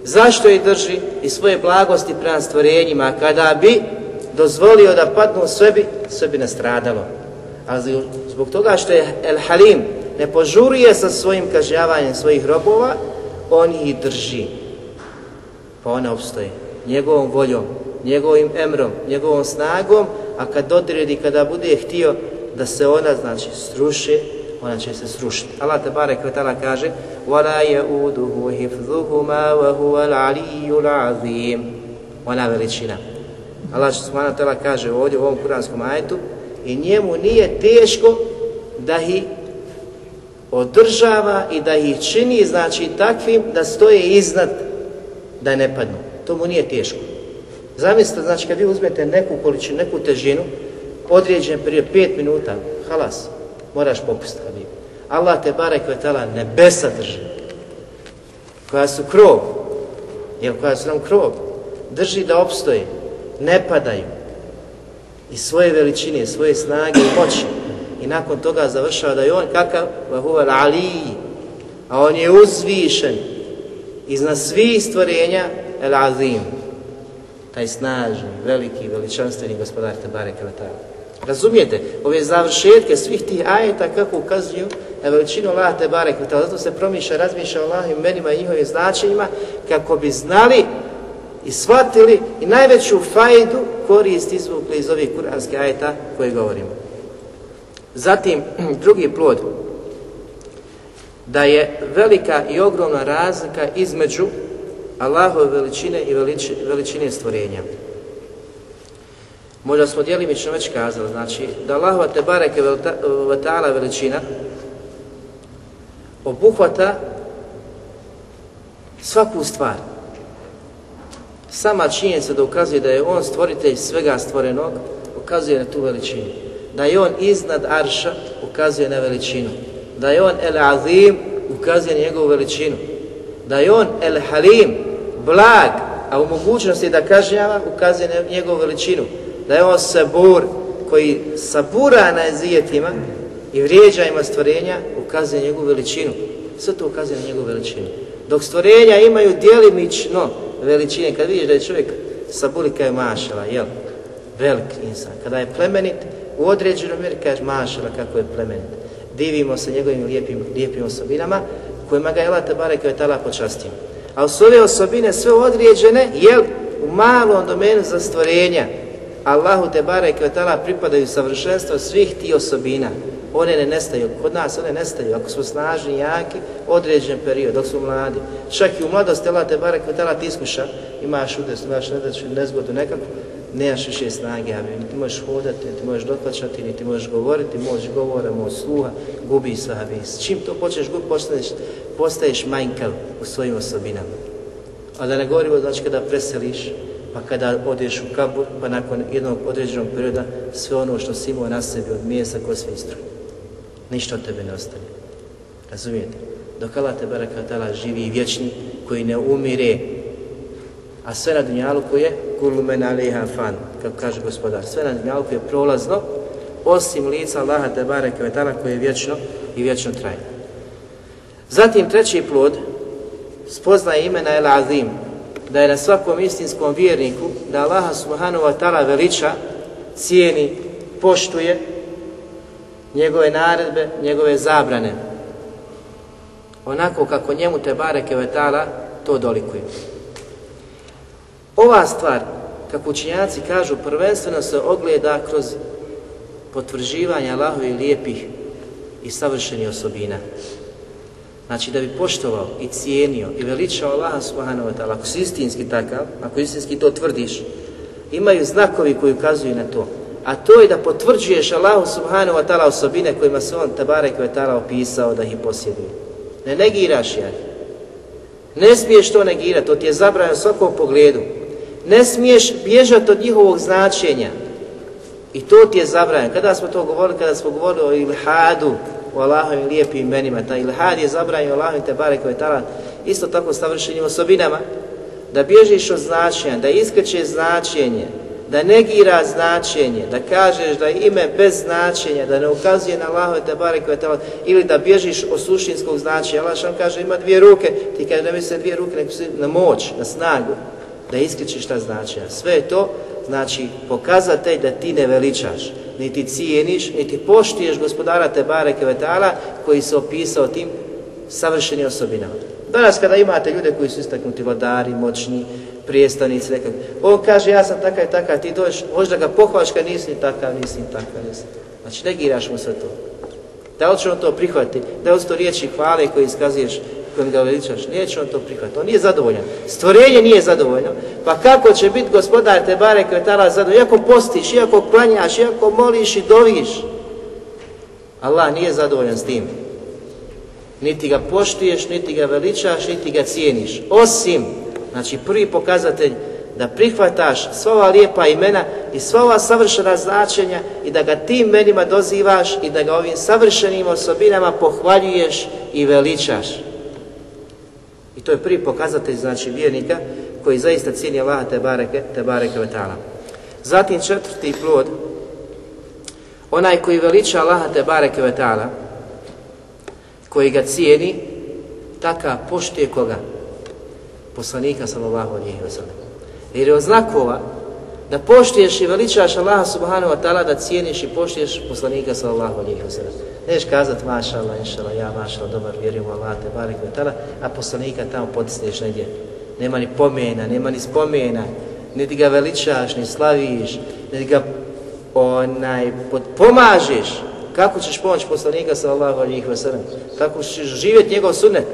Zašto je drži i svoje blagosti prema stvorenjima kada bi dozvolio da padnu sve bi, sve bi nastradalo. Ali zbog toga što je El Halim ne požuruje sa svojim kažnjavanjem svojih robova, on ih drži. Pa one obstoje njegovom voljom, njegovim emrom, njegovom snagom, a kad odredi, kada bude htio da se ona, znači, sruši, ona će se srušiti. Allah te barek vetala kaže وَلَا يَعُودُهُ حِفْظُهُمَا وَهُوَ الْعَلِيُّ الْعَظِيمُ Ona veličina. Allah subhanahu wa kaže ovdje u ovom kuranskom ajetu i njemu nije teško da ih održava i da ih čini znači takvim da stoje iznad da ne padnu. To mu nije teško. Zamislite, znači kad vi uzmete neku količinu, neku težinu, određen prije 5 minuta, halas, moraš popustiti, Habib. Allah te barek vetala nebesa drži, koja su krov, jel koja su nam krov, drži da opstoje, ne padaju, i svoje veličine, svoje snage i moći. I nakon toga završava da je on kakav, vahuval aliji, a on je uzvišen. Iznad svih stvorenja, el azim, taj snažni, veliki, veličanstveni gospodar Tebare Kvetala. Razumijete, ove završetke svih tih ajeta kako ukazuju na veličinu Allah te barek, zato se promišlja, razmišlja o Allahim imenima i njihovim značenjima kako bi znali i shvatili i najveću fajdu korist izvukli iz ovih kuranskih ajeta koje govorimo. Zatim, drugi plod, da je velika i ogromna razlika između Allahove veličine i veličine stvorenja. Možda smo djelimično već kazali, znači da Allahova te bareke vatala veličina obuhvata svaku stvar. Sama činjenica da ukazuje da je on stvoritelj svega stvorenog, ukazuje na tu veličinu. Da je on iznad arša, ukazuje na veličinu. Da je on el azim, ukazuje na njegovu veličinu. Da je on el halim, blag, a u mogućnosti da kažnjava, ukazuje na njegovu veličinu da je on sabur koji sabura na ezijetima i vrijeđa ima stvorenja, ukazuje njegovu veličinu. Sve to ukazuje na njegovu veličinu. Dok stvorenja imaju djelimično veličine, kad vidiš da je čovjek sa kao je mašala, jel? Velik insan. Kada je plemenit, u određenom mjeri kaže mašala kako je plemenit. Divimo se njegovim lijepim, lijepim osobinama kojima ga je Allah Tebare kao je tala počastio. Ali su ove osobine sve određene, jel? U malom domenu za stvorenja, Allahu te barek je tala pripadaju savršenstvo svih ti osobina. One ne nestaju. Kod nas one nestaju. Ako smo snažni, jaki, određen period, dok smo mladi. Čak i u mladosti Allah te barek i ti iskuša, imaš udes, imaš nedaću, nezgodu nekako, nemaš više snage, ali ti možeš hodati, ti možeš doplaćati, ti možeš govoriti, možeš govora, možeš sluha, gubi se, abi. S čim to počneš gubiti, postaješ, postaješ manjkav u svojim osobinama. A da ne govorimo, znači kada preseliš, pa kada odeš u kabur, pa nakon jednog određenog perioda sve ono što si imao na sebi od mjesa ko sve istruje. Ništa od tebe ne ostane. Razumijete? Dok Allah te barakatala živi i vječni, koji ne umire, a sve na dunjaluku je kulu men aliha fan, kako kaže gospodar. Sve na dunjaluku je prolazno, osim lica Allaha te barakatala koje je vječno i vječno traje. Zatim treći plod, spoznaje imena El Azim, da je na svakom istinskom vjerniku da Allah subhanahu wa ta'ala veliča, cijeni, poštuje njegove naredbe, njegove zabrane. Onako kako njemu te bareke vetala to dolikuje. Ova stvar, kako učinjaci kažu, prvenstveno se ogleda kroz potvrđivanje Allahovi lijepih i savršenih osobina. Znači da bi poštovao i cijenio i veličao Allaha subhanahu wa ta'ala, ako si istinski takav, ako istinski to tvrdiš, imaju znakovi koji ukazuju na to. A to je da potvrđuješ Allahu subhanahu wa ta'ala osobine kojima se on tabarek wa ta'ala opisao da ih posjeduje. Ne negiraš ja. Ne smiješ to negirati, to ti je zabranjeno svakom pogledu. Ne smiješ bježati od njihovog značenja. I to ti je zabranjeno. Kada smo to govorili, kada smo govorili o ilhadu, o Allahovim lijepim imenima, ta ilhad je zabranjen Allahovim te barek wa ta'ala, isto tako savršenim osobinama, da bježiš od značenja, da iskače značenje, da negira značenje, da kažeš da je ime bez značenja, da ne ukazuje na Allahove te barek wa ili da bježiš od suštinskog značenja. Allah šan kaže ima dvije ruke, ti kaže ne misle dvije ruke, nego na moć, na snagu, da iskrećeš ta značenja. Sve je to, znači, pokazatelj da ti ne veličaš, niti cijeniš, niti poštiješ gospodara te bareke koji se opisao tim savršenim osobinama. Danas kada imate ljude koji su istaknuti vladari, moćni, prijestanici nekak, on kaže ja sam takav i takav, ti dođeš, možda ga pohvališ kad nisi ni takav, nisi ni takav, nisi. Znači negiraš mu sve to. Da li će on to prihvati? Da li su to riječi hvale koje iskazuješ, kojim ga veličaš? Neće on to prihvati. On nije zadovoljan. Stvorenje nije zadovoljno. Pa kako će biti gospodar te bare kvetala zadovoljan? Iako postiš, iako klanjaš, iako moliš i doviš. Allah nije zadovoljan s tim niti ga poštuješ, niti ga veličaš, niti ga cijeniš. Osim, znači prvi pokazatelj da prihvataš sva ova lijepa imena i sva ova savršena značenja i da ga tim imenima dozivaš i da ga ovim savršenim osobinama pohvaljuješ i veličaš. I to je prvi pokazatelj znači vjernika koji zaista cijeni Allaha te bareke, te bareke vetala. Zatim četvrti plod, onaj koji veliča Allaha te bareke vetala, koji ga cijeni, taka poštuje koga? Poslanika sallallahu alihi wa sallam. Jer je od znakova da poštuješ i veličaš Allaha subhanahu wa ta'ala, da cijeniš i poštuješ poslanika sallallahu alihi wa sallam. Neš kazat maša Allah, ja maša Allah, dobar, vjerujem u Allah, te barik wa ta'ala, a poslanika tamo potisneš negdje. Nema ni pomena, nema ni spomena, niti ga veličaš, ni slaviš, niti ga onaj, pomažeš, Kako ćeš pomoći poslanika sallallahu alejhi ve sellem? Kako ćeš živjeti njegov sunnet?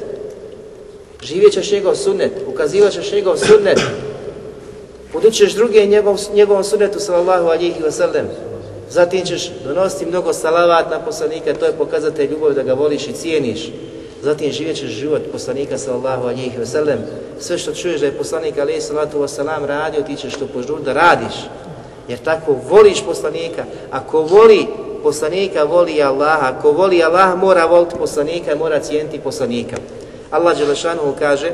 Živjet ćeš njegov sunnet, ukazivat ćeš njegov sunnet. Podučeš druge njegov, njegovom sunnetu sallallahu alihi ve sellem. Zatim ćeš donositi mnogo salavat na poslanika, to je pokazatelj ljubavi da ga voliš i cijeniš. Zatim živjet ćeš život poslanika sallallahu alihi ve sellem. Sve što čuješ da je poslanik alejhi salatu vesselam radio, ti ćeš to požur da radiš. Jer tako voliš poslanika. Ako voli poslanika voli Allaha. Ako voli Allaha mora voliti poslanika mora cijeniti poslanika. Allah Đelešanu kaže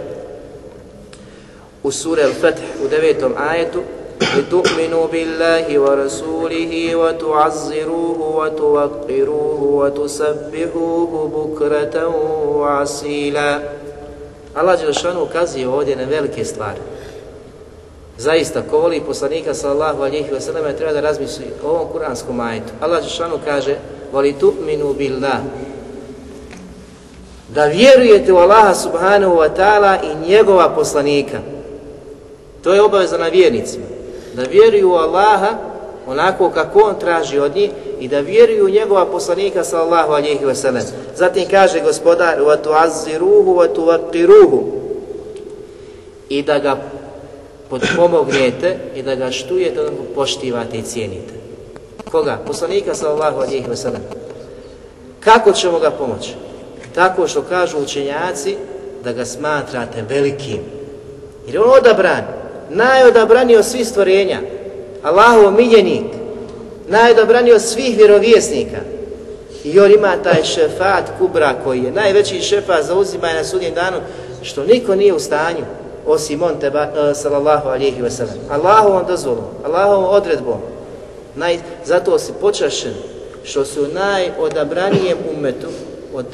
u suri Al-Fath u devetom ajetu لِتُؤْمِنُوا بِاللَّهِ وَرَسُولِهِ وَتُعَزِّرُوهُ وَتُوَقِّرُوهُ وَتُسَبِّحُوهُ بُكْرَةً وَعَسِيلًا Allah Đelešanu ukazuje ovdje na velike stvari. Zaista, ko voli poslanika sallallahu alihi wa sallam, treba da razmisli o ovom kuranskom majetu. Allah Žešanu kaže, voli tu'minu billah, da vjerujete u Allaha subhanahu wa ta'ala i njegova poslanika. To je obaveza na vjernicima. Da vjeruju u Allaha onako kako on traži od njih i da vjeruju u njegova poslanika sallallahu alihi wa sellem. Zatim kaže gospodar, wa tu'azziruhu wa tu'aqiruhu i da ga podpomognete i da ga štujete, da ga poštivate i cijenite. Koga? Poslanika sallallahu alihi wa sellem. Kako ćemo ga pomoći? Tako što kažu učenjaci da ga smatrate velikim. Jer on odabran, najodabraniji od svih stvorenja, Allahov miljenik, najodabraniji od svih vjerovjesnika. I on ima taj šefat kubra koji je najveći šefat za uzimanje na sudnjem danu, što niko nije u stanju osim on teba, uh, sallallahu alihi wasallam. Allahovom dozvolom, Allahovom odredbom. Naj, zato si počašen što su najodabranijem umetu od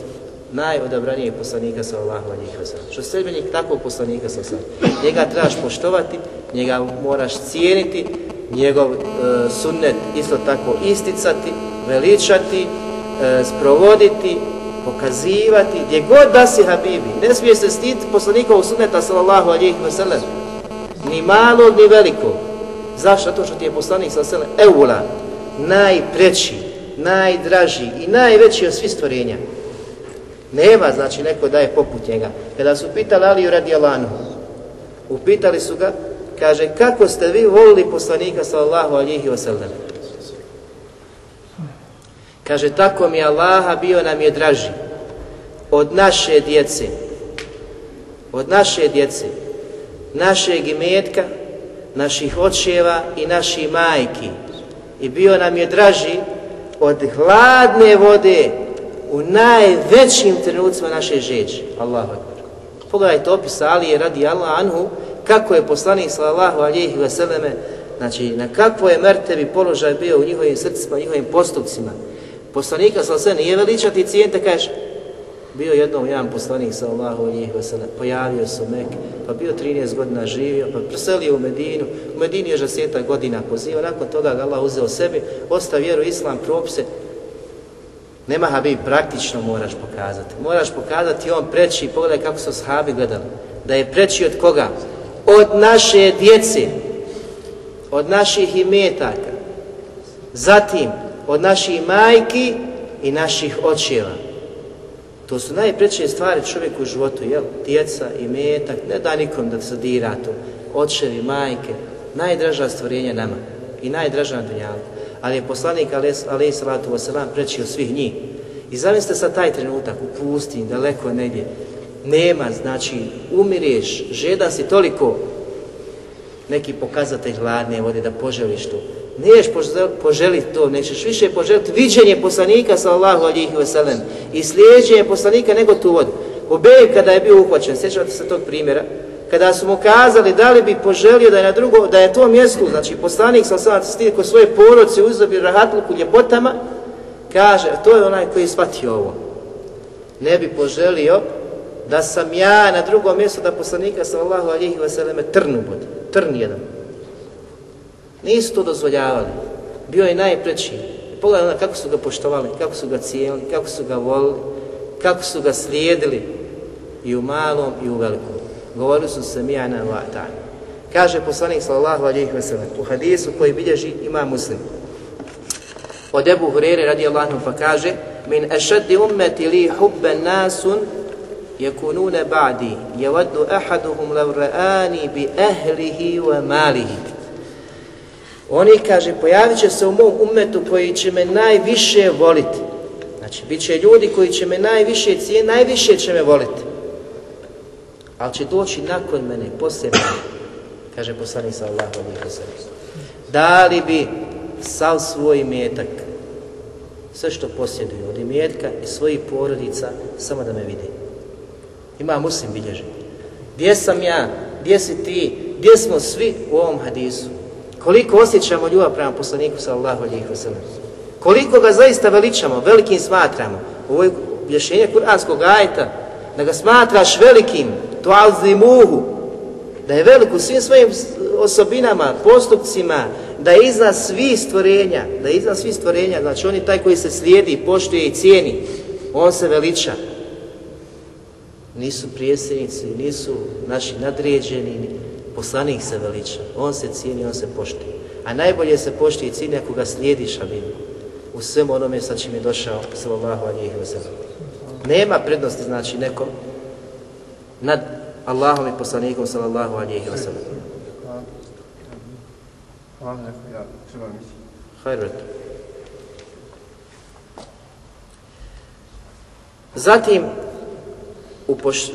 najodabranijeg poslanika sallallahu alejhi ve sellem. Što sledbenik takvog poslanika sallallahu alejhi Njega trebaš poštovati, njega moraš cijeniti, njegov e, sunnet isto tako isticati, veličati, e, sprovoditi, pokazivati, gdje god da si Habibi. Ne smije se stiti poslanikovog sunneta sallallahu alejhi ve sellem. Ni malo, ni veliko. Zašto? To što ti je poslanik sallallahu alejhi ve sellem eula, najpreći, najdraži i najveći od svih stvorenja. Nema, znači, neko da je poput njega. Kada su pitali Aliju radi Alanu, upitali su ga, kaže, kako ste vi volili poslanika sallallahu alihi wasallam? Kaže, tako mi Allaha bio nam je draži od naše djece, od naše djece, našeg imetka, naših očeva i naših majki. I bio nam je draži od hladne vode u najvećim trenucima naše žeđe. Allahu akbar. Pogledajte opis Alije radi Allah anhu, kako je poslanik sallallahu alihi vseleme, znači na kakvo je mertebi položaj bio u njihovim srcima, njihovim postupcima. Poslanika sallallahu alihi nije veličati cijente, kaže, bio jednom jedan poslanik sallallahu alihi vseleme, pojavio se u Mekke, pa bio 13 godina živio, pa preselio u Medinu, u Medini je že sjeta godina poziva, nakon toga ga Allah uzeo sebi, ostao vjeru islam, propise, Nema Habib, praktično moraš pokazati. Moraš pokazati on preći, pogledaj kako su sahabi gledali. Da je preći od koga? Od naše djece, od naših imetaka, zatim od naših majki i naših očeva. To su najpreće stvari čovjeku u životu, jel? Djeca, imetak, ne da nikom da se dira to. Očevi, majke, najdraža stvorenja nama i najdraža na dunjalku ali je poslanik alaih salatu wasalam prečio svih njih. I zamislite sad taj trenutak u pustinji, daleko negdje, nema, znači, umireš, žeda si toliko neki pokazatelj hladne vode da poželiš to. Niješ poželiti to, nećeš više poželiti viđenje poslanika sallahu alihi wasalam i slijeđenje poslanika nego tu vodu. Obej kada je bio uhvaćen, sjećate se tog primjera, kada su mu kazali da li bi poželio da je na drugo, da je to mjesto, znači poslanik sam sam stije kod svoje porodce uzobi rahatluku ljepotama, kaže, to je onaj koji je shvatio ovo. Ne bi poželio da sam ja na drugom mjestu da poslanika sallallahu alihi vseleme trnu bod, trn jedan. Nisu to dozvoljavali. Bio je najpreći. Pogledaj kako su ga poštovali, kako su ga cijeli, kako su ga volili, kako su ga slijedili i u malom i u velikom govorili su se mijana wa ta'ala. Kaže poslanik sallallahu alejhi ve sellem u hadisu koji bilježi ima muslim. Od Ebu Hurere radijallahu anhu pa kaže min ashaddi ummati li hubban nasun yakununa ba'di yawaddu ahaduhum law ra'ani bi ahlihi wa malihi. Oni kaže pojavit se u mom ummetu koji će me najviše voliti. Znači, bit će ljudi koji će me najviše cijeni, najviše će me voliti ali će doći nakon mene, poslije mene, kaže poslanik sallallahu Allahom i. Da li bi sav svoj metak, sve što posjeduju od imetka i svojih porodica, samo da me vidi. Ima muslim bilježi. Gdje sam ja, gdje si ti, gdje smo svi u ovom hadisu? Koliko osjećamo ljubav prema poslaniku sallallahu alejhi ve sellem? Koliko ga zaista veličamo, velikim smatramo? Ovo je objašnjenje kuranskog ajta, da ga smatraš velikim, tuazimuhu, da je velik u svim svojim osobinama, postupcima, da je iznad svih stvorenja, da je iznad svih stvorenja, znači on je taj koji se slijedi, poštuje i cijeni, on se veliča. Nisu prijesednici, nisu naši nadređeni, poslanik se veliča, on se cijeni, on se poštuje. A najbolje se poštuje i cijeni ako ga slijediš, abim, u svem onome sa čim je došao, sallallahu alihi wa sallam. Nema prednosti, znači, nekom nad Allahom i poslanikom sallallahu alihi wa sallam. Ja Zatim, u poš,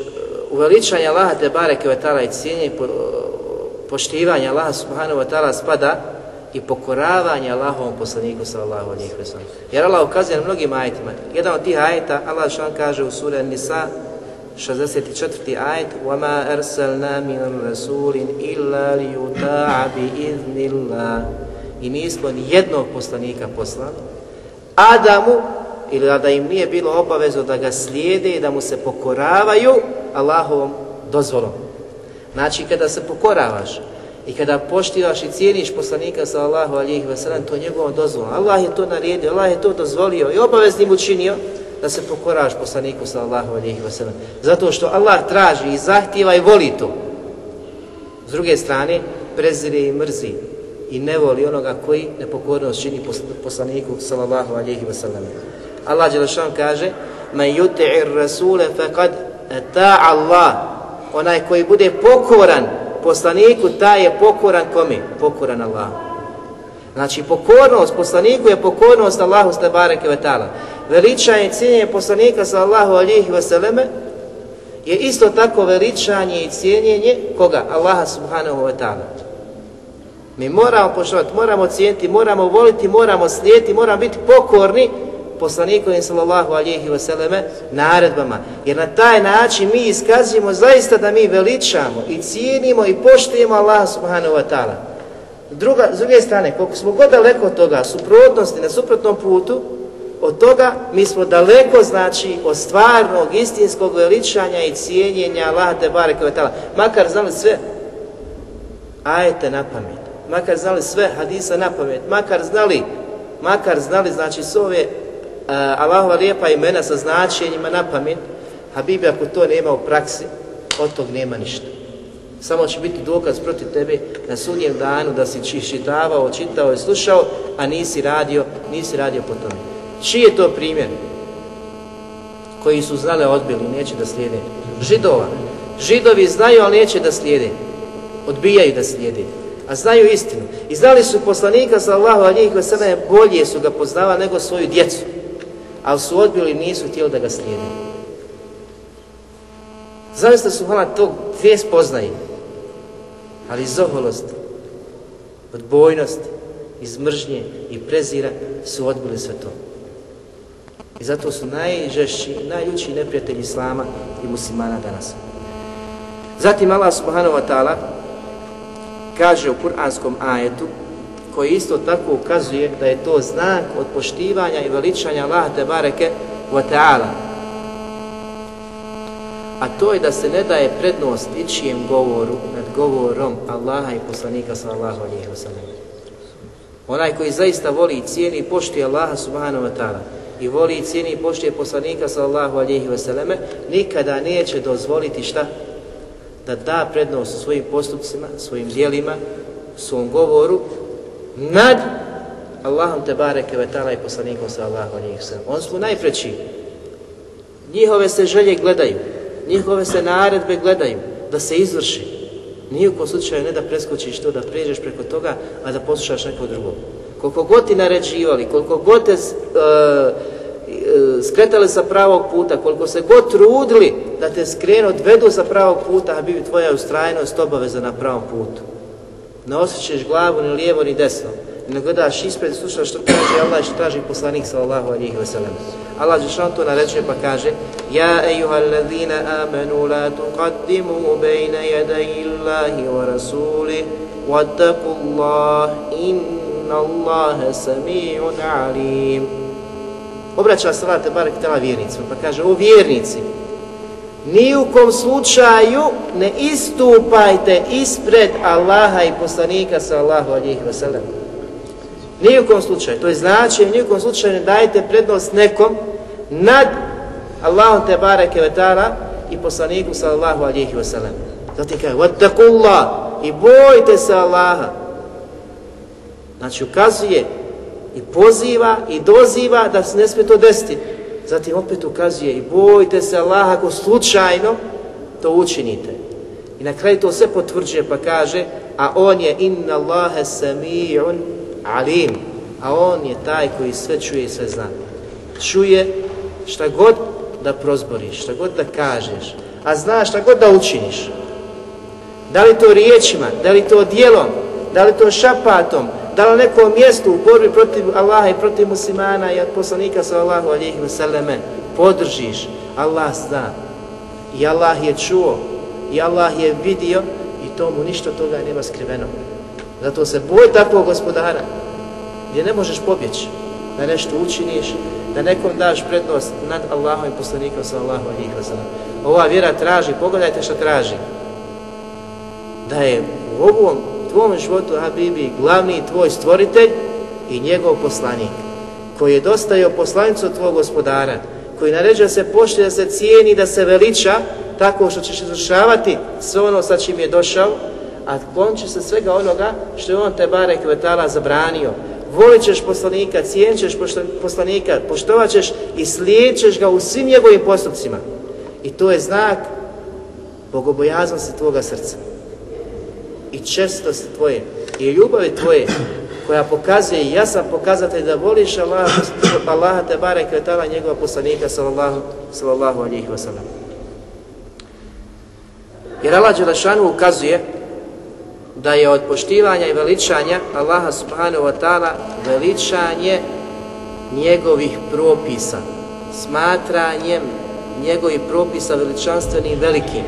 uveličanje Allaha te bareke ve ta'ala i cijenje po, poštivanje Allaha subhanahu wa ta'ala spada i pokoravanje Allahovom poslaniku sallallahu alejhi ve sellem. Jer Allah ukazuje na mnogim ajetima. Jedan od tih ajeta Allah što kaže u suri An-Nisa 64. ajet وَمَا أَرْسَلْنَا مِنَ الرَّسُولٍ إِلَّا لِيُطَاعَ بِإِذْنِ اللَّهِ I nismo ni jednog poslanika poslali, a da mu ili da im nije bilo obavezno da ga slijede i da mu se pokoravaju Allahovom dozvolom. Znači, kada se pokoravaš i kada poštivaš i cijeniš poslanika sallallahu alihi wasallam, to je njegovom dozvolom. Allah je to naredio, Allah je to dozvolio i obaveznim učinio da se pokoraš poslaniku sallallahu alejhi ve sellem. Zato što Allah traži i zahtjeva i voli to. S druge strane, prezire i mrzi i ne voli onoga koji nepokornost čini poslaniku sallallahu alejhi ve sellem. Allah Đelešan kaže Men yuti'ir rasule faqad ta Allah Onaj koji bude pokoran poslaniku, taj je pokoran kome? Pokoran Allah. Znači, pokornost poslaniku je pokornost Allahu Stebareke ve ta'ala. Veličanje i cijenjenje poslanika sallahu alihi vseleme je isto tako veličanje i cijenjenje koga? Allaha subhanahu wa ta'ala. Mi moramo poštovati, moramo cijeniti, moramo voliti, moramo slijeti, moramo biti pokorni poslanikovim sallallahu alihi vseleme naredbama. Jer na taj način mi iskazujemo zaista da mi veličamo i cijenimo i poštujemo Allaha subhanahu wa ta'ala. Druga, s druge strane, koliko smo god daleko od toga, suprotnosti na suprotnom putu, od toga mi smo daleko, znači, od stvarnog, istinskog veličanja i cijenjenja Allah te bareke vetala. Makar znali sve ajete na pamet, makar znali sve hadisa na pamet, makar znali makar znali, znači, s ove uh, Allahova lijepa imena sa značenjima na pamet, Habibi, ako to nema u praksi, od tog nema ništa. Samo će biti dokaz protiv tebe na sudnjem danu da si čitavao, čitao i slušao, a nisi radio, nisi radio po tome. Čiji je to primjer? Koji su znali, odbili, neće da slijede. Židova. Židovi znaju, ali neće da slijede. Odbijaju da slijede. A znaju istinu. I znali su poslanika sa Allahu, a njih bolje su ga poznava nego svoju djecu ali su odbili nisu htjeli da ga slijede. Zavisno su hvala tog dvije spoznaje, ali iz odbojnost, odbojnosti, iz mržnje i prezira su odbili sve to. I zato su najžešći, najljući neprijatelji Islama i muslimana danas. Zatim Allah subhanahu wa ta'ala kaže u kuranskom ajetu koji isto tako ukazuje da je to znak od poštivanja i veličanja Allah te bareke wa ta'ala. A to je da se ne daje prednost ičijem govoru nad govorom Allaha i poslanika sallallahu alaihi wa sallam. Onaj koji zaista voli i cijeni i poštuje Allaha subhanahu wa ta'ala i voli i cijeni i poštuje poslanika sallallahu alihi wa nikada neće dozvoliti šta? Da da prednost svojim postupcima, svojim dijelima, svom govoru nad Allahom te bareke ve ta'ala i poslanikom sallallahu alihi sallam. On su najpreći. Njihove se želje gledaju, njihove se naredbe gledaju da se izvrši. Nijukom slučaju ne da preskočiš to, da prijeđeš preko toga, a da poslušaš nekog drugog. Koliko god ti naređivali, koliko god te e, e, skretali sa pravog puta, koliko se god trudili da te skrenu, odvedu sa pravog puta, a bi tvoja ustrajnost obaveza na pravom putu ne osjećaš glavu ni lijevo ni desno, ne gledaš ispred, slušaš što kaže Allah i što traži poslanik sallallahu alihi wa sallam. Allah Žešan to naređuje pa kaže Ja ejuha allazina amanu la tuqaddimu bejna jadaj Allahi wa rasuli wattaku Allah inna Allahe sami'un alim Obraća salate barek tela vjernicima pa kaže o vjernici Ni u kom slučaju ne istupajte ispred Allaha i poslanika sallahu alihi wasallam. Ni u kom slučaju. To je znači, ni u kom slučaju ne dajte prednost nekom nad Allahom te bareke vetara i poslaniku sallahu alihi wasallam. Zatim kaže, vattakullah i bojte se Allaha. Znači ukazuje i poziva i doziva da se ne smije to desiti. Zatim opet ukazuje i bojte se Allah ako slučajno to učinite. I na kraju to sve potvrđuje pa kaže a on je inna Allahe sami'un alim. A on je taj koji sve čuje i sve zna. Čuje šta god da prozboriš, šta god da kažeš, a zna šta god da učiniš. Da li to riječima, da li to dijelom, da li to šapatom, da na nekom mjestu u borbi protiv Allaha i protiv muslimana i poslanika sallallahu alihi vseleme podržiš, Allah zna. I Allah je čuo, i Allah je vidio i tomu ništa toga nema skriveno. Zato se boj takvog gospodara gdje ne možeš pobjeći da nešto učiniš da nekom daš prednost nad Allahom i poslanikom sallallahu alihi wa. Ova vjera traži, pogledajte što traži. Da je u ovom tvom životu Habibi glavni tvoj stvoritelj i njegov poslanik koji je dostajao poslanicu tvog gospodara, koji naređa se pošli da se cijeni, da se veliča, tako što ćeš izvršavati sve ono sa čim je došao, a klonči se svega onoga što je on te barek vetala zabranio. Volit ćeš poslanika, cijenit ćeš poslanika, poštovat ćeš i slijedit ga u svim njegovim postupcima. I to je znak bogobojaznosti tvoga srca. I čestosti tvoje, i ljubavi tvoje, koja pokazuje jasan pokazatelj da voliš Allah, Allaha te bare kvetala njegova poslanika sallallahu, sallallahu alihi wasallam. Jer Allah Đelešanu ukazuje da je od poštivanja i veličanja Allaha subhanahu wa ta'ala veličanje njegovih propisa, smatranjem njegovih propisa veličanstvenim velikim.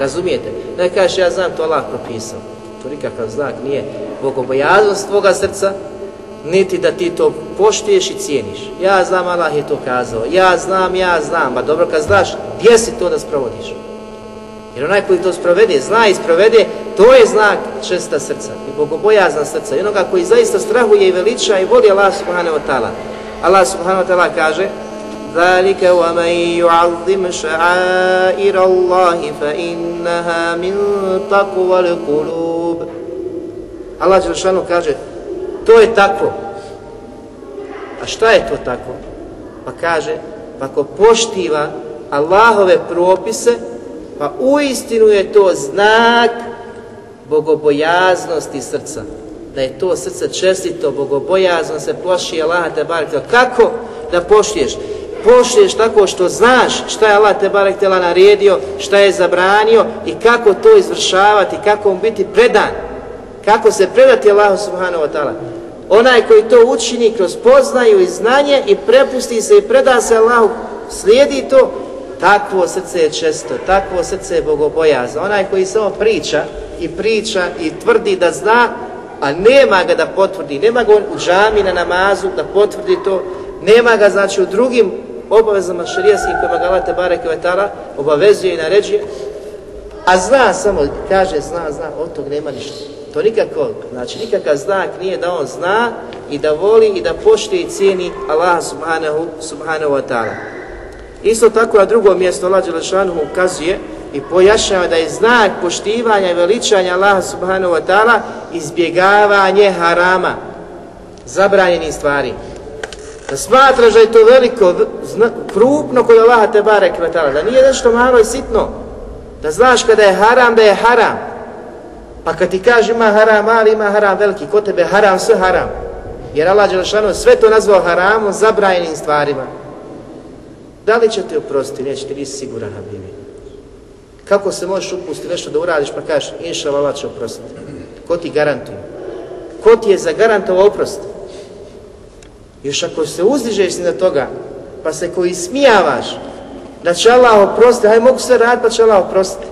Razumijete? Ne kažeš ja znam to Allah propisao. To nikakav znak nije bogobojaznost tvoga srca, niti da ti to poštiješ i cijeniš. Ja znam, Allah je to kazao. Ja znam, ja znam. Ba dobro, kad znaš, gdje si to da sprovodiš? Jer onaj koji to sprovede, zna i sprovede, to je znak česta srca i bogobojazna srca. I onoga koji zaista strahuje i veliča i voli Allah subhanahu wa ta'ala. Allah subhanahu wa ta'ala kaže ذلك ومن يعظم شعائر الله فإنها من تقوى القلوب Allah Đelšanu kaže to je tako a šta je to tako pa kaže pa ko poštiva Allahove propise pa uistinu je to znak bogobojaznosti srca da je to srce čestito bogobojazno se ploši Allah te bar kako da poštiješ Poštiješ tako što znaš šta je Allah te barek tela naredio, šta je zabranio i kako to izvršavati, kako mu biti predan, kako se predati Allahu subhanahu wa ta'ala. Onaj koji to učini kroz poznaju i znanje i prepusti se i preda se Allahu, slijedi to, takvo srce je često, takvo srce je bogobojazno. Onaj koji samo priča i priča i tvrdi da zna, a nema ga da potvrdi, nema ga u džami na namazu da potvrdi to, nema ga znači u drugim obavezama šarijaskim kojima ga Allah Tebare Kvetala obavezuje i naređuje, a zna samo, kaže zna, zna, od tog nema ništa. To nikako, znači nikakav znak nije da on zna i da voli i da poštuje i cijeni Allah subhanahu, subhanahu wa ta'ala. Isto tako na drugom mjestu Allah Đelešanu ukazuje i pojašnjava da je znak poštivanja i veličanja Allah subhanahu wa ta'ala izbjegavanje harama, zabranjenih stvari da smatraš da je to veliko, zna, krupno kod Allaha te barek vetala, da nije nešto malo i sitno, da znaš kada je haram, da je haram. Pa kad ti kaže ima haram mali, ima haram veliki, kod tebe haram, sve haram. Jer Allah Đelšanu sve to nazvao haramom, zabrajenim stvarima. Da li će te oprostiti? Neće, ti nisi siguran, Habibi. Kako se možeš upustiti nešto da uradiš pa kažeš, inša Allah će oprostiti? Ko ti garantuje? Ko ti je zagarantovao oprost? Još ako se uzdižeš na toga, pa se koji smijavaš, da će Allah oprostiti, aj mogu sve raditi, pa će Allah oprostiti.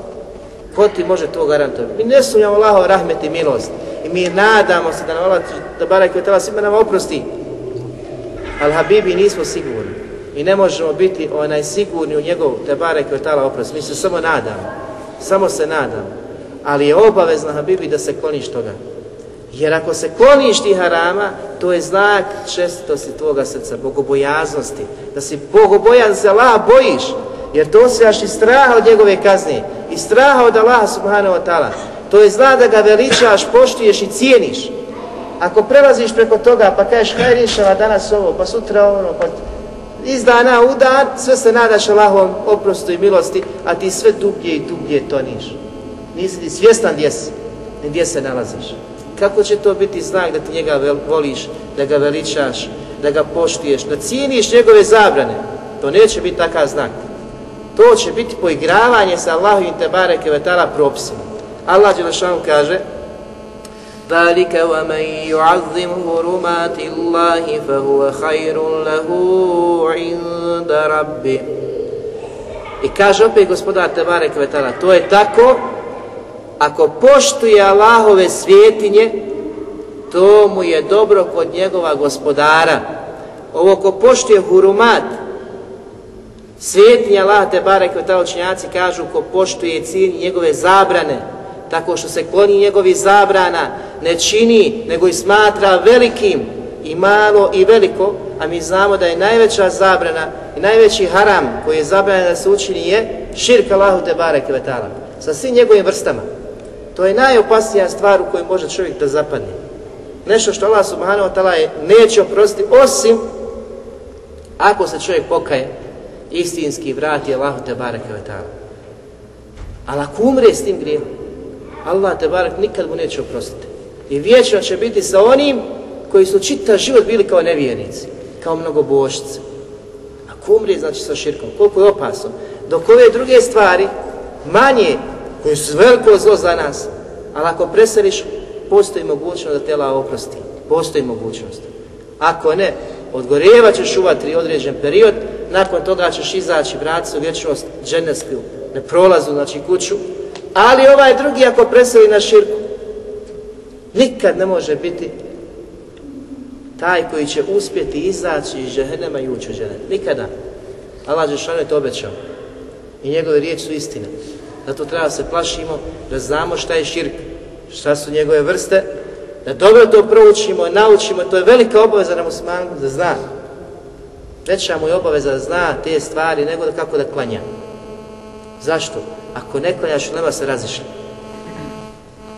Ko ti može to garantovati? Mi ne sumnjamo Allahov rahmet i milost. I mi nadamo se da nam Allah, da barak je tela svima nam oprosti. Ali Habibi nismo sigurni. I ne možemo biti onaj sigurni u njegov te barak je tala oprost. Mi se samo nadamo. Samo se nadamo. Ali je obavezno Habibi da se kloniš toga. Jer ako se kloniš ti harama, to je znak čestitosti tvoga srca, bogobojaznosti. Da si bogobojan se Allah bojiš. Jer to osjećaš i straha od njegove kazne. I straha od Allaha subhanahu wa ta'ala. To je znak da ga veličaš, poštuješ i cijeniš. Ako prelaziš preko toga pa kažeš kaj rješava danas ovo, pa sutra ono, pa iz dana u dan, sve se nadaš Allahovom oprostu i milosti, a ti sve dublje i dublje toniš. Nisi ni svjestan gdje si, gdje se nalaziš Kako će to biti znak da ti njega voliš, da ga veličaš, da ga poštiješ, da cijeniš njegove zabrane? To neće biti takav znak. To će biti poigravanje sa Allahovim te bareke vetala propisima. Allah Đelešanu kaže ذلك ومن يعظم حرمات الله فهو خير له عند ربه I kaže opet gospodar Tebare Kvetala, to je tako ako poštuje Allahove svjetinje, to mu je dobro kod njegova gospodara. ovo ko poštuje hurumat, svjetinje Allah te barek ta učenjaci kažu ko poštuje cilj njegove zabrane, tako što se kloni njegovi zabrana, ne čini, nego i smatra velikim i malo i veliko, a mi znamo da je najveća zabrana i najveći haram koji je zabranjen da se učini je širk Allahu te barek vetala, sa svim njegovim vrstama. To je najopasnija stvar u kojoj može čovjek da zapadne. Nešto što Allah subhanahu wa ta'ala je neće oprostiti osim ako se čovjek pokaje istinski vrati Allahu te bareke ve ta'ala. Ali ako umre s tim grijehom, Allah te barek nikad mu neće oprostiti. I vječno će biti sa onim koji su čita život bili kao nevjernici, kao mnogobošci. Ako umre, znači sa širkom, koliko je opasno. Dok ove druge stvari, manje, koji su veliko zlo za nas, ali ako preseliš, postoji mogućnost da tela oprosti. Postoji mogućnost. Ako ne, odgorjeva ćeš u vatri određen period, nakon toga ćeš izaći, vratiti se u vječnost dženevsku, ne prolazu, znači kuću, ali ovaj drugi ako preseli na širku, nikad ne može biti taj koji će uspjeti izaći iz džehennema i ući u džehennem. Nikada. Allah Žešanu je to obećao. I njegove riječi su istine. Zato treba se plašimo da znamo šta je širk, šta su njegove vrste, da dobro to proučimo, naučimo, to je velika obaveza na muslimanu da zna. Veća mu je obaveza da zna te stvari nego da kako da klanja. Zašto? Ako ne klanjaš, nema se razišli.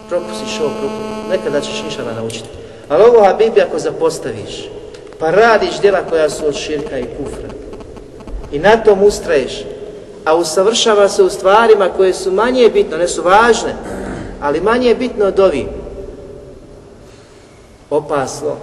Propustiš ovo, propustiš. Nekada ćeš inšala naučiti. Ali ovo Habibi ako zapostaviš, pa radiš djela koja su od širka i kufra i na tom ustraješ, a usavršava se u stvarima koje su manje bitno, ne su važne, ali manje bitno od ovih, opasno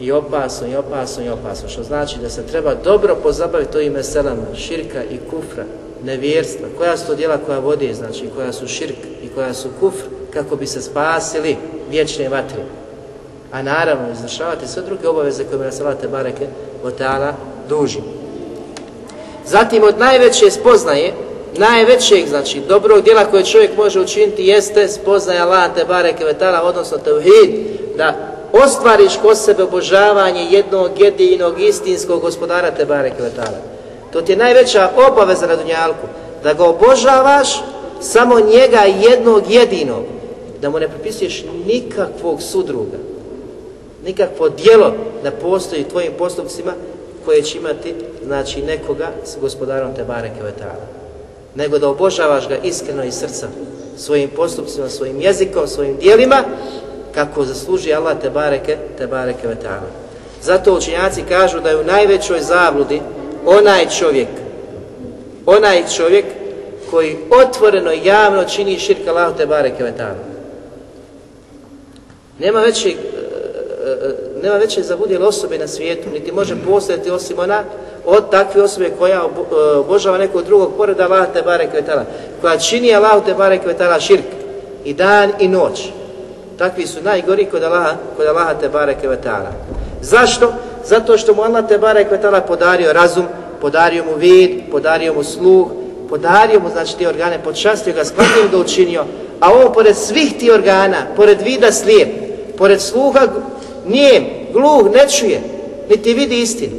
i opasno i opasno i opasno, što znači da se treba dobro pozabaviti ovim meselama, širka i kufra, nevjerstva, koja su to djela koja vodi, znači koja su širk i koja su kufr, kako bi se spasili vječne vatre. A naravno, izvršavati sve druge obaveze koje nas Allah bareke od ta'ala duži. Zatim od najveće spoznaje, najvećeg, znači dobrog djela koje čovjek može učiniti jeste spoznaje Allah te bareke vetala, odnosno tevhid, da ostvariš kod sebe obožavanje jednog jedinog istinskog gospodara te bareke vetala. To ti je najveća obaveza na dunjalku, da ga obožavaš samo njega jednog jedinog, da mu ne pripisuješ nikakvog sudruga, nikakvo dijelo da postoji tvojim postupcima koje će imati znači nekoga s gospodarom te bareke. Nego da obožavaš ga iskreno iz srca svojim postupcima, svojim jezikom, svojim dijelima kako zasluži Allah te bareke, te bareke. Zato učinjaci kažu da je u najvećoj zabludi onaj čovjek, onaj čovjek koji otvoreno javno čini širka Allah te bareke. Nema većeg e, e, nema veće zabudjele osobe na svijetu, niti može postojati osim ona od takve osobe koja e, obožava nekog drugog pored Allah te bare kvetala, koja čini Allah te bare kvetala širk i dan i noć. Takvi su najgori kod Allaha, kod Allaha te bare kvetala. Zašto? Zato što mu Allah te bare kvetala podario razum, podario mu vid, podario mu sluh, podario mu znači te organe, počastio ga, skladnijim ga učinio, a on pored svih ti organa, pored vida slijep, pored sluha nijem, gluh, ne čuje, niti vidi istinu.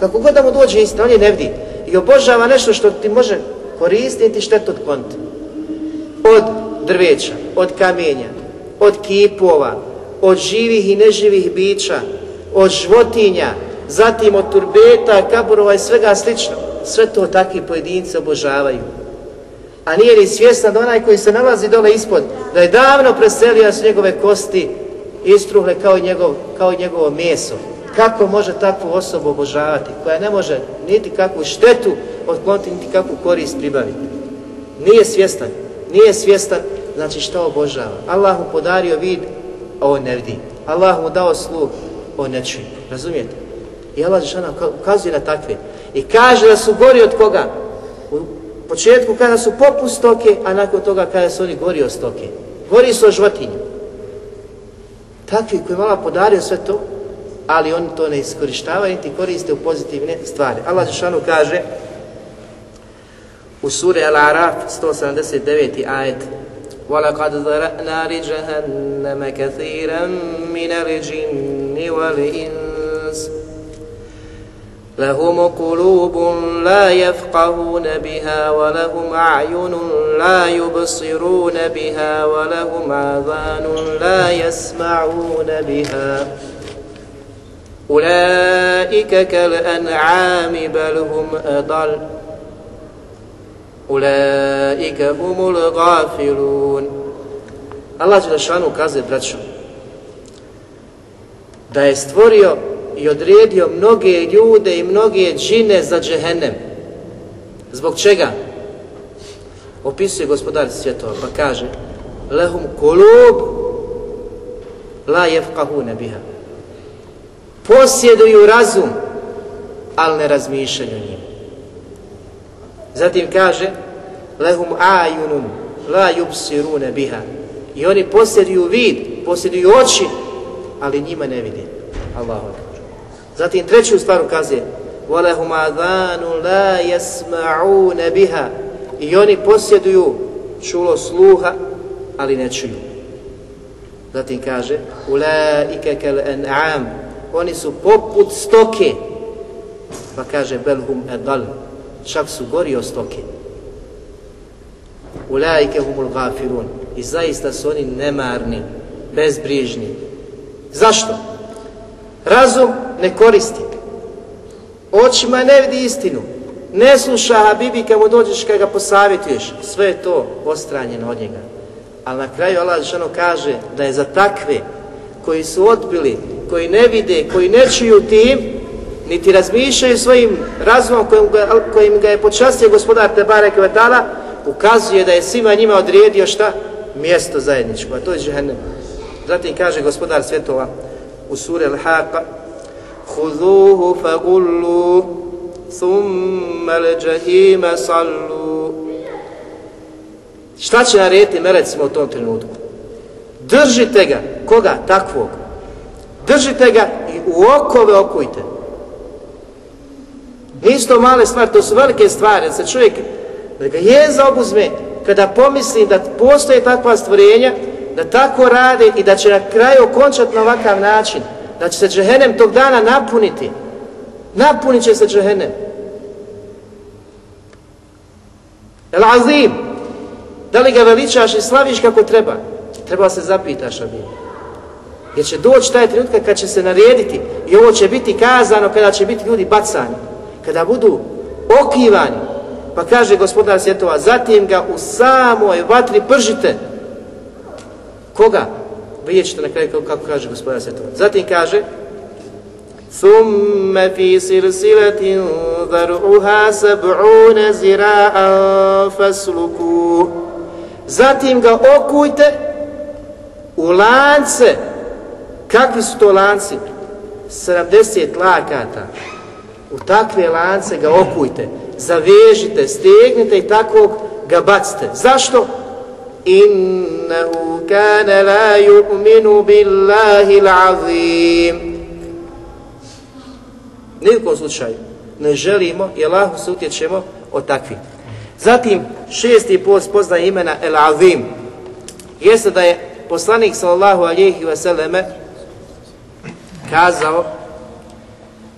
Kako god da mu dođe istina, on je ne vidi. I obožava nešto što ti može koristiti štetu od konta. Od drveća, od kamenja, od kipova, od živih i neživih bića, od životinja, zatim od turbeta, kaburova i svega slično. Sve to takvi pojedinci obožavaju. A nije li svjesna da onaj koji se nalazi dole ispod, da je davno preselio s njegove kosti istruhle kao njegov, kao njegovo meso. Kako može takvu osobu obožavati, koja ne može niti kakvu štetu otkloniti, niti kakvu korist pribaviti. Nije svjestan, nije svjestan, znači šta obožava. Allah mu podario vid, a on ne vidi. Allah mu dao sluh, on ne čuje. Razumijete? I Allah Žešana ukazuje na takve. I kaže da su gori od koga? U početku kada su poput stoke, a nakon toga kada su oni gori od stoke. Gori su od životinja takvi koji vala podario sve to, ali oni to ne iskorištavaju, niti koriste u pozitivne stvari. Allah Žešanu kaže u suri Al-Araf 179. ajet وَلَقَدْ ذَرَأْنَا لِجَهَنَّمَ كَثِيرًا مِنَ الْجِنِّ وَالْإِنسِ لهم قلوب لا يفقهون بها ولهم أعين لا يبصرون بها ولهم آذان لا يسمعون بها. أولئك كالأنعام بل هم أضل. أولئك هم الغافلون. الله شانه kaže braćo da je stvorio i odredio mnoge ljude i mnoge džine za džehennem. Zbog čega? Opisuje gospodar svjetova pa kaže Lehum kulub la jefkahune biha. Posjeduju razum, ali ne razmišljaju njim. Zatim kaže Lehum ajunum la yubsirune biha. I oni posjeduju vid, posjeduju oči, ali njima ne vidi. Allahu akbar. Zatim treću stvar ukazuje وَلَهُمْ عَذَانُ لَا يَسْمَعُونَ بِهَا I oni posjeduju čulo sluha, ali ne čuju. Zatim kaže أُولَٰئِكَ كَالْأَنْعَامِ Oni su poput stoke. Pa kaže بَلْهُمْ أَدَلْ Čak su gori od stoke. أُولَٰئِكَ هُمُ الْغَافِرُونَ I zaista su oni nemarni, bezbrižni. Zašto? Razum ne koristi. Očima ne vidi istinu. Ne sluša Habibi kad mu dođeš kad ga posavjetuješ. Sve je to ostranjeno od njega. Ali na kraju Allah Žešanu kaže da je za takve koji su odbili, koji ne vide, koji ne čuju tim, niti razmišljaju svojim razumom kojim ga, kojim ga je počastio gospodar Tebare Kvetala, ukazuje da je svima njima odredio šta? Mjesto zajedničko, a to je džehennem. Zatim kaže gospodar svjetova, u suri Al-Haqa Huzuhu fagullu Thumma l-đahime sallu Šta će narediti melecima u tom trenutku? Držite ga, koga? Takvog. Držite ga i u okove okujte. Nisu to male stvari, to su velike stvari, da se čovjek da ga jeza obuzme, kada pomisli da postoje takva stvorenja, da tako rade i da će na kraju okončati na ovakav način, da će se džehennem tog dana napuniti. Napunit će se džehennem. El azim, da li ga veličaš i slaviš kako treba? Treba se zapitaš, Amin. Jer će doći taj trenutka kad će se narediti i ovo će biti kazano kada će biti ljudi bacani, kada budu okivani. Pa kaže gospodar svjetova, zatim ga u samoj vatri pržite, Koga? Vidjet ćete na kraju kako kaže gospodar Svetova. Zatim kaže ثُمَّ فِي سِلْسِلَةٍ ذَرْعُهَا سَبْعُونَ زِرَاءً فَاسْلُكُوا Zatim ga okujte u lance. Kakvi su to lanci? 70 lakata. U takve lance ga okujte. Zavežite, stegnite i tako ga bacite. Zašto? إنه كان لا يؤمن بالله العظيم Nijekom slučaju ne želimo i Allahu se utječemo od takvih. Zatim, šesti post poznaje imena El Azim. Jeste da je poslanik sallallahu alihi vseleme kazao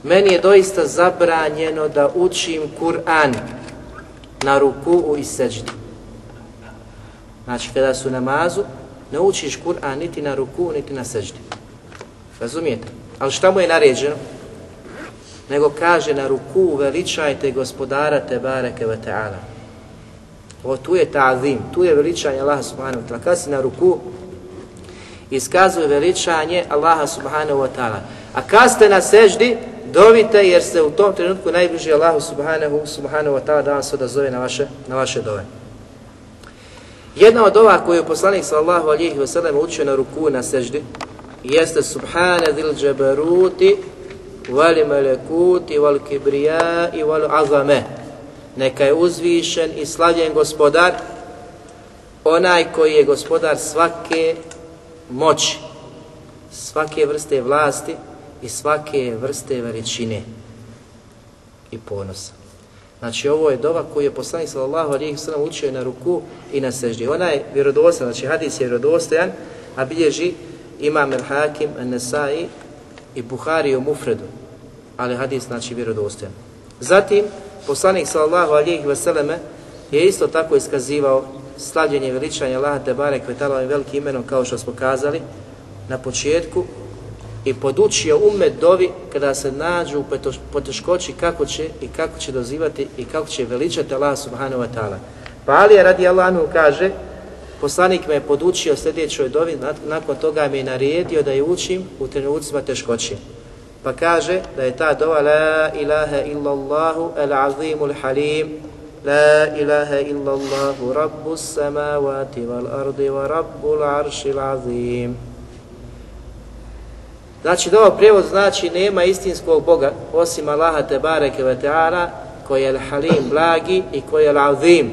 meni je doista zabranjeno da učim Kur'an na ruku i seđdi. Znači, kada su namazu, ne učiš Kur'an niti na ruku, niti na seždi. Razumijete? Ali šta mu je naređeno? Nego kaže na ruku veličajte gospodara te bareke ve ta'ala. O, tu je ta'zim, tu je veličanje Allaha subhanahu wa ta'ala. Kada si na ruku, iskazuje veličanje Allaha subhanahu wa ta'ala. A kada ste na seždi, dovite jer ste u tom trenutku najbliži Allahu subhanahu, subhanahu wa ta'ala da vam se odazove na vaše, na vaše dove. Jedna od ova koju je poslanik sallallahu alihi wasallam učio na ruku na seždi jeste Subhana dil džabaruti vali melekuti wal kibrija i val azame. Neka je uzvišen i slavljen gospodar, onaj koji je gospodar svake moći, svake vrste vlasti i svake vrste veličine i ponosa. Znači ovo je dova koju je poslanik sallallahu alejhi ve sellem učio na ruku i na seždi. Ona je vjerodostojan, znači hadis je vjerodostojan, a bilježi Imam al-Hakim, an-Nasa'i i Buhari u Mufredu. ali hadis znači vjerodostojan. Zatim, poslanik sallallahu alejhi ve selleme je isto tako iskazivao slavljenje veličanja Allaha te barek ve velikim imenom kao što smo kazali na početku i podučio umet dovi kada se nađu u poteškoći kako će i kako će dozivati i kako će veličati Allah subhanahu wa ta'ala. Pa Alija radi Allahanu kaže poslanik me je podučio sljedećoj dovi, nakon toga mi je naredio da je učim u trenucima teškoće. Pa kaže da je ta dova La ilaha illallahu el azimul halim La ilaha illallahu rabbu samavati wal ardi wa rabbu l'arši azim. Znači da ovo prijevod znači nema istinskog Boga osim Allaha te bareke ve ta'ala koji je al-halim blagi i koji je al-azim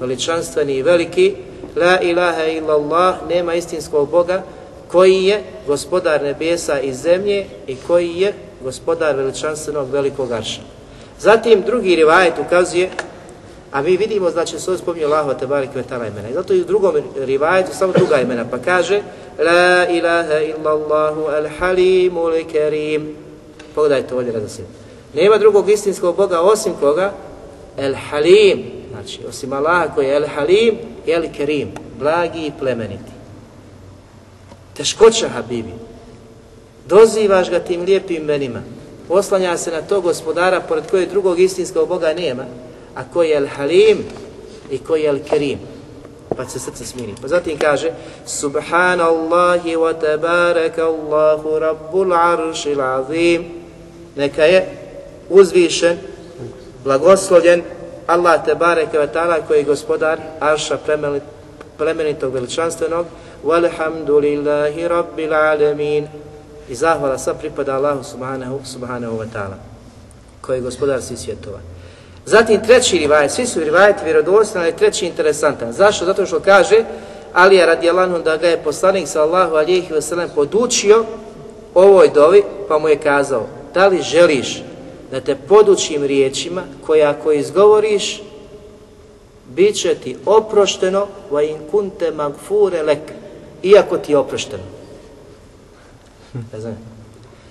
veličanstveni i veliki La ilaha illallah nema istinskog Boga koji je gospodar nebesa i zemlje i koji je gospodar veličanstvenog velikog arša. Zatim drugi rivajet ukazuje, a mi vidimo znači se spominje Allahova te barek ve taala imena. I zato i u drugom rivajetu samo druga imena pa kaže la ilaha illa Allahu al halim al karim. Pogledajte ovdje radosim. Nema drugog istinskog Boga osim koga? El Halim, znači osim Allaha koji je El Halim i El Kerim, blagi i plemeniti teškoća Habibi. Dozivaš ga tim lijepim imenima. Poslanja se na to gospodara pored koje drugog istinskog Boga nema, a koji je Al-Halim i koji je Al-Kerim. Pa se srce smiri. Pa zatim kaže Subhanallahi wa tabarakallahu rabbul aršil azim. Neka je uzvišen, blagoslovljen Allah tebareke ve taala koji je gospodar arša plemenitog veličanstvenog Walhamdulillahi Rabbil Alamin i zahvala sva pripada Allahu subhanahu, subhanahu wa ta'ala koji je gospodar svih svjetova. Zatim treći rivajet, svi su rivajeti vjerodostojni, ali treći interesantan. Zašto? Zato što kaže Alija radijalanu da ga je poslanik sallahu alihi wasallam podučio ovoj dovi, pa mu je kazao da li želiš da te podučim riječima koja ako izgovoriš bit će ti oprošteno va in kunte magfure lek iako ti je oprošteno. Ne znam.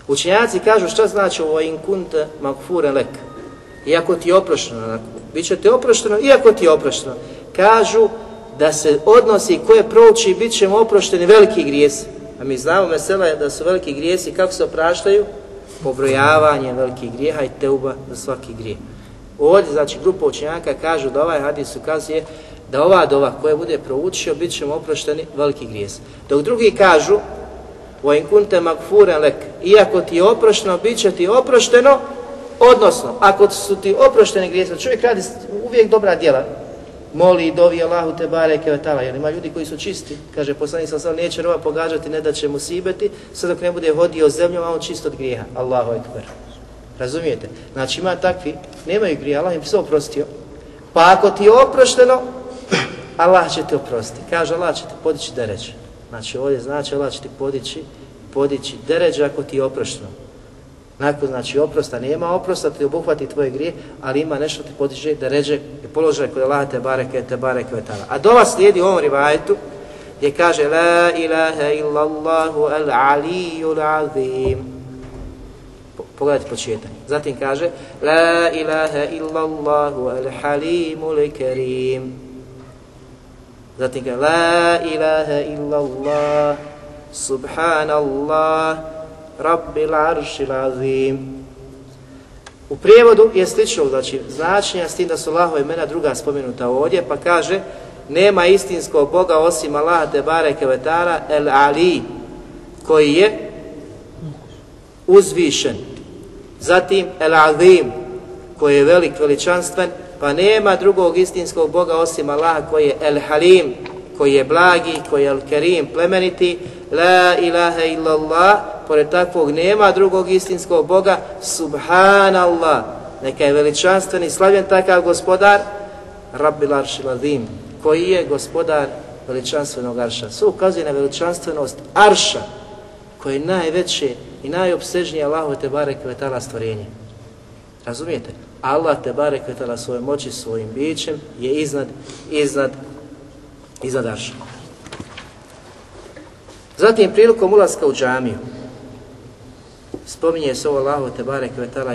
Učenjaci kažu šta znači ovo in kunte magfure lek Iako ti je oprošteno, bit će ti oprošteno, iako ti je oprošteno. Kažu da se odnosi koje prouči bit ćemo oprošteni veliki grijesi. A mi znamo mesela je da su veliki grijesi, kako se opraštaju? Pobrojavanje velikih grijeha i teuba za svaki grijeh. Ovdje, znači, grupa učenjaka kažu da ovaj hadis ukazuje da ova dova koja bude proučio, bit ćemo oprošteni veliki grijes. Dok drugi kažu, وَإِنْ كُنْتَ مَغْفُورًا لَكَ Iako ti je oprošteno, bit će ti oprošteno, odnosno, ako su ti oprošteni grijesi, čovjek radi uvijek dobra djela, moli i dovi Allahu te bareke vetala, jer ima ljudi koji su čisti, kaže poslanik sa sam neće rova pogađati, ne da će mu sibeti, sve dok ne bude hodio zemljom, a on čist od grijeha. Allahu ekber. Razumijete? Znači ima takvi, nemaju grija, Allah im sve oprostio. Pa ako ti je oprošteno, Allah će te oprostiti. Kaže Allah će te podići deređ. Znači ovdje znači Allah će te podići, podići deređ ako ti je oprošteno. Nakon znači oprosta, nema oprosta, ti obuhvati tvoje grije, ali ima nešto ti podiže deređe i položaj kod Allah te bareke, te bareke vetala. A do vas slijedi u ovom rivajetu gdje kaže La ilaha illallahu al aliyul azim. Pogledajte početak. Zatim kaže La ilaha illallahu al halimul karim. Zatim kaže La ilaha illallah Subhanallah Rabbil aršil azim U prijevodu je slično, znači značenja s tim da su Allahove imena druga spomenuta ovdje, pa kaže nema istinskog Boga osim Allah te bareke vetara el Ali koji je uzvišen. Zatim el Azim koji je velik, veličanstven pa nema drugog istinskog Boga osim Allaha koji je El Halim, koji je blagi, koji je El Kerim, plemeniti, La ilaha illallah, pored takvog nema drugog istinskog Boga, Subhanallah, neka je veličanstven i slavljen takav gospodar, Rabbil Aršil Azim, koji je gospodar veličanstvenog Arša. Sve ukazuje na veličanstvenost Arša, koji je najveće i najopsežnije Allahove te barek vetala stvorenje. Razumijete? Allah te barek vetala svoje moći, svojim bićem je iznad, iznad, iznad Arša. Zatim prilikom ulaska u džamiju, spominje se ovo Allahu te barek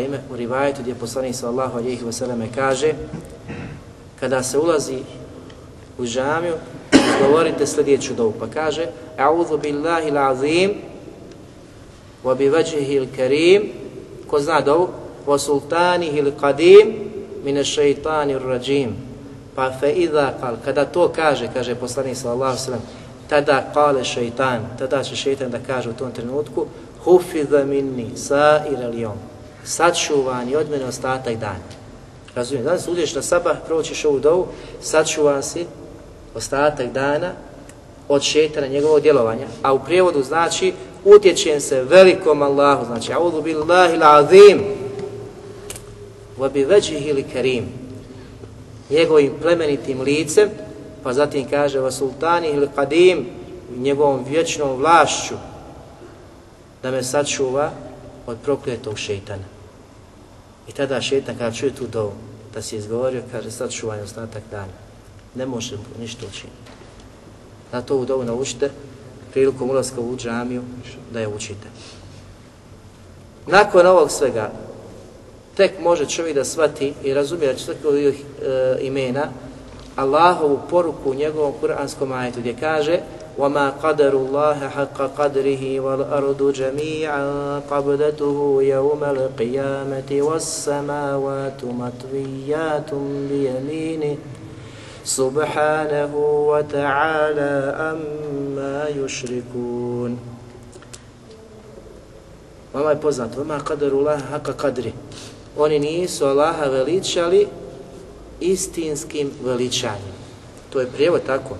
ime u rivajetu gdje poslanik sallallahu alejhi ve selleme kaže kada se ulazi u džamiju govorite sljedeću dovu. Pa kaže a'udhu billahi l'azim wa bi vajhihi l'karim. Ko zna dovu? Wa sultanihi l'qadim mine min rajim pa fe idha qal kada to kaže kaže poslanik sallallahu alejhi ve sellem tada kale šeitan, tada će šeitan da kaže u tom trenutku hufidha minni sa'ir al-yom sačuvan je od mene ostatak dana. Razumijem, danas uđeš na sabah, prvo ćeš ovu dovu, sačuvan si ostatak dana od šetana njegovog djelovanja. A u prijevodu znači utječen se velikom Allahu, znači audu billahi l'azim wa bi veđihi li karim njegovim plemenitim licem pa zatim kaže va sultani ili qadim njegovom vječnom vlašću da me sačuva od prokletog šeitana. I tada šeitan kada čuje tu dovu, da si izgovorio, kaže sačuvaj ostatak dana. Ne može ništa učiniti. Zato ovu dovu naučite prilikom ulaska u džamiju da je učite. Nakon ovog svega, tek može čovjek da shvati i razumije da će svaki ovih e, imena Allahovu poruku u njegovom kuranskom ajetu gdje kaže وَمَا قَدَرُ اللَّهَ حَقَّ قَدْرِهِ وَالْأَرْضُ جَمِيعًا قَبْدَتُهُ يَوْمَ الْقِيَامَةِ وَالسَّمَاوَاتُ مَطْوِيَّاتٌ بِيَمِينِهِ سُبْحَانَهُ وَتَعَالَى أَمَّا يُشْرِكُونَ Vama je poznato, vama kadaru Allah haka kadri. Oni nisu Allaha veličali istinskim veličanjem. To je prijevod tako.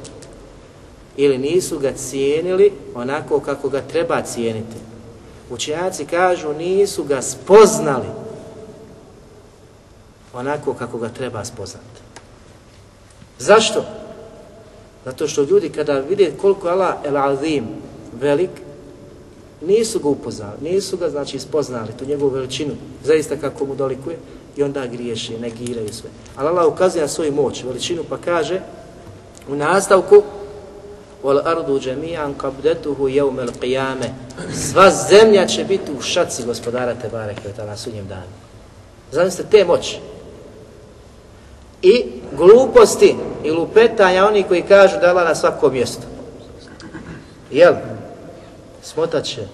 Ili nisu ga cijenili onako kako ga treba cijeniti. Učenjaci kažu nisu ga spoznali onako kako ga treba spoznati. Zašto? Zato što ljudi kada vide koliko Allah el azim velik, nisu ga upoznali, nisu ga znači spoznali, tu njegovu veličinu, zaista kako mu dolikuje, i onda griješe, negiraju sve. Ali Allah ukazuje na svoju moć, veličinu, pa kaže u nastavku wal ardu jami'an qabdatuhu yawm al-qiyamah. Sva zemlja će biti u šaci gospodara te bareke na sudnjem danu. Zamislite te moći. I gluposti i lupetanja oni koji kažu da na svako mjesto. Jel? Smotaće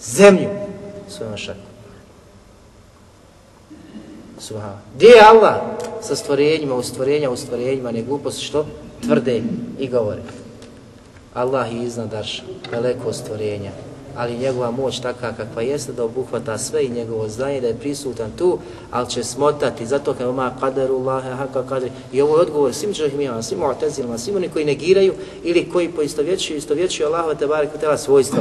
zemlju svojom šakom. Subhana. Gdje je Allah sa stvorenjima, u stvorenja, u stvorenjima, ne gluposti što tvrde i govore. Allah je iznad Arša, daleko stvorenja, ali njegova moć takva kakva jeste da obuhvata sve i njegovo znanje, da je prisutan tu, ali će smotati, zato kao ima kaderu Allahe, haka kadri. I ovo je odgovor svim džahmijama, svim mu'tazilima, svim oni koji negiraju ili koji poistovjećuju, istovjećuju Allahove te barek tela svojstva.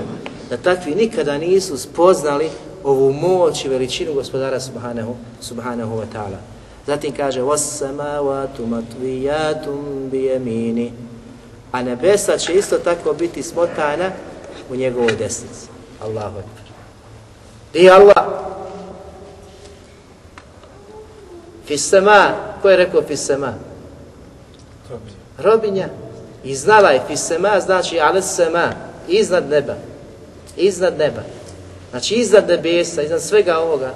Da takvi nikada nisu spoznali ovu moć i veličinu gospodara subhanahu, subhanahu wa ta'ala. Zatim kaže وَسَّمَاوَاتُ مَتْوِيَاتٌ بِيَمِينِ A nebesa će isto tako biti smotana u njegovoj desnici. Allahu ekber. Di Allah? Fisema, ko je rekao fisema? Robinja. I znala je fisema, znači alesema, iznad neba. Iznad neba. Znači iznad nebesa, iznad svega ovoga,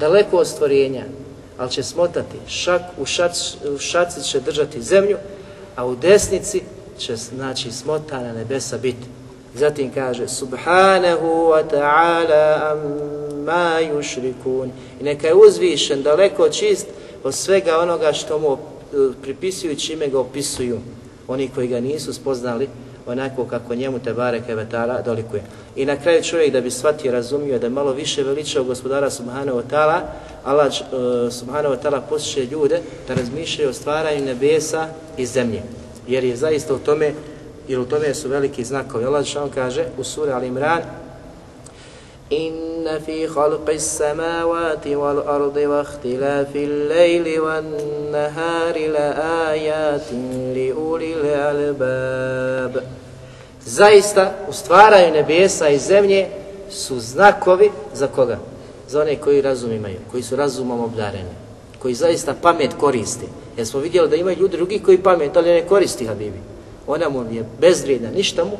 daleko od stvorenja, ali će smotati šak, u, šac, u šaci će držati zemlju, a u desnici će znači smotana nebesa biti. Zatim kaže Subhanahu wa ta'ala amma yushrikun. I neka je uzvišen, daleko čist od svega onoga što mu pripisuju čime ga opisuju. Oni koji ga nisu spoznali, onako kako njemu te bareke vetara dolikuje. I na kraju čovjek da bi shvatio razumio da malo više veličao gospodara subhanahu wa ta'ala, Allah uh, subhanahu wa ta'ala posjeće ljude da razmišljaju o stvaranju nebesa i zemlje Jer je zaista u tome, jer u tome su veliki znakovi. Allah što kaže u suri Al-Imran, إن في خلق السماوات والأرض واختلاف الليل والنهار لآيات لأولي الألباب Zaista u stvaraju nebesa i zemlje su znakovi za koga? Za one koji razum imaju, koji su razumom obdareni, koji zaista pamet koristi. Jer smo vidjeli da imaju ljudi drugi koji pamet, ali ne koristi Habibi. Ona mu je bezvrijedna, ništa mu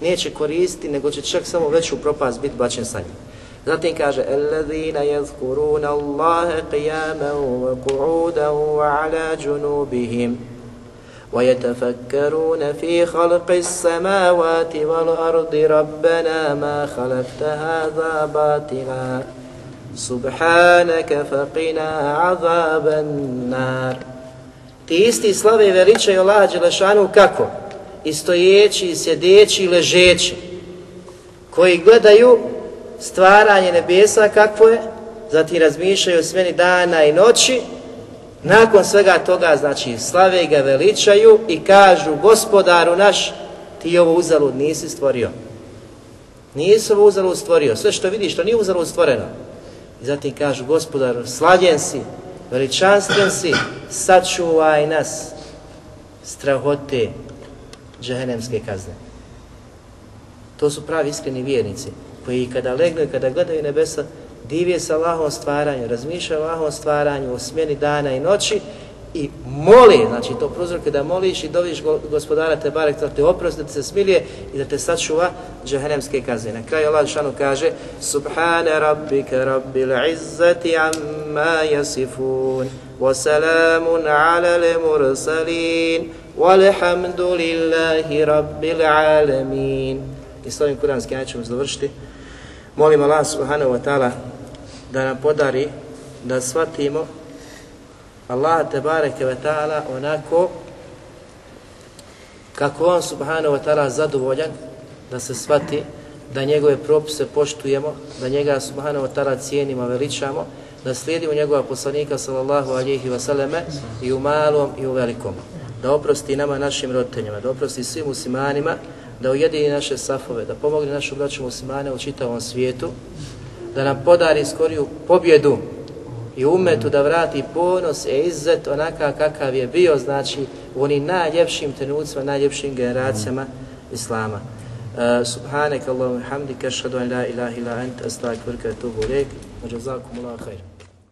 neće koristiti, nego će čak samo veću propast biti bačen sa njim. Zatim kaže الذين يذكرون الله قياما وقعودا وعلى جنوبهم ويتفكرون في خلق السماوات والأرض ربنا ما خلقت هذا باطلا Subhanaka faqina azaban nar. Ti isti slave veličaju Allaha Đelešanu kako? I stojeći, i sjedeći, i ležeći. Koji gledaju stvaranje nebesa kakvo je, zatim razmišljaju smeni dana i noći, nakon svega toga, znači, slave ga veličaju i kažu, gospodaru naš, ti ovo uzalud nisi stvorio. Nisi ovo uzalud stvorio, sve što vidiš, to nije uzalud stvoreno. Zatim kažu, gospodaru, slađen si, veličanstven si, sačuvaj nas strahote džehennemske kazne. To su pravi iskreni vjernici koji kada legnu i kada gledaju nebesa, divije se Allahom stvaranju, razmišljaju o Allahom stvaranju, o smjeni dana i noći i moli, znači to prozorke da moliš i doviš gospodara te barek, da te oprosti, da te se smilije i da te sačuva džahenemske kazne. Na kraju Allah šanu kaže Subhane rabbike rabbil izzati amma jasifun wa salamun ala le mursalin walhamdulillahi rabbil alamin. I s ovim kuranskim ja ćemo završiti. Molim Allah subhanahu wa ta'ala da nam podari da shvatimo Allah te bareke ve ta'ala onako kako on subhanahu wa ta'ala zadovoljan da se svati da njegove propise poštujemo, da njega subhanahu wa ta'ala cijenimo, veličamo, da slijedimo njegova poslanika sallallahu alihi wasallame i u malom i u velikom. Da oprosti nama našim roditeljima, da oprosti svim muslimanima, da ujedini naše safove, da pomogne našu braću muslimane u čitavom svijetu, da nam podari skoriju pobjedu i umetu da vrati ponos i izzet onaka kakav je bio, znači u onim najljepšim trenucima, najljepšim generacijama Islama. Uh, subhanak Allahumma hamdika ashhadu an la ilaha illa anta astaghfiruka wa atubu ilayk wa jazakumullahu khairan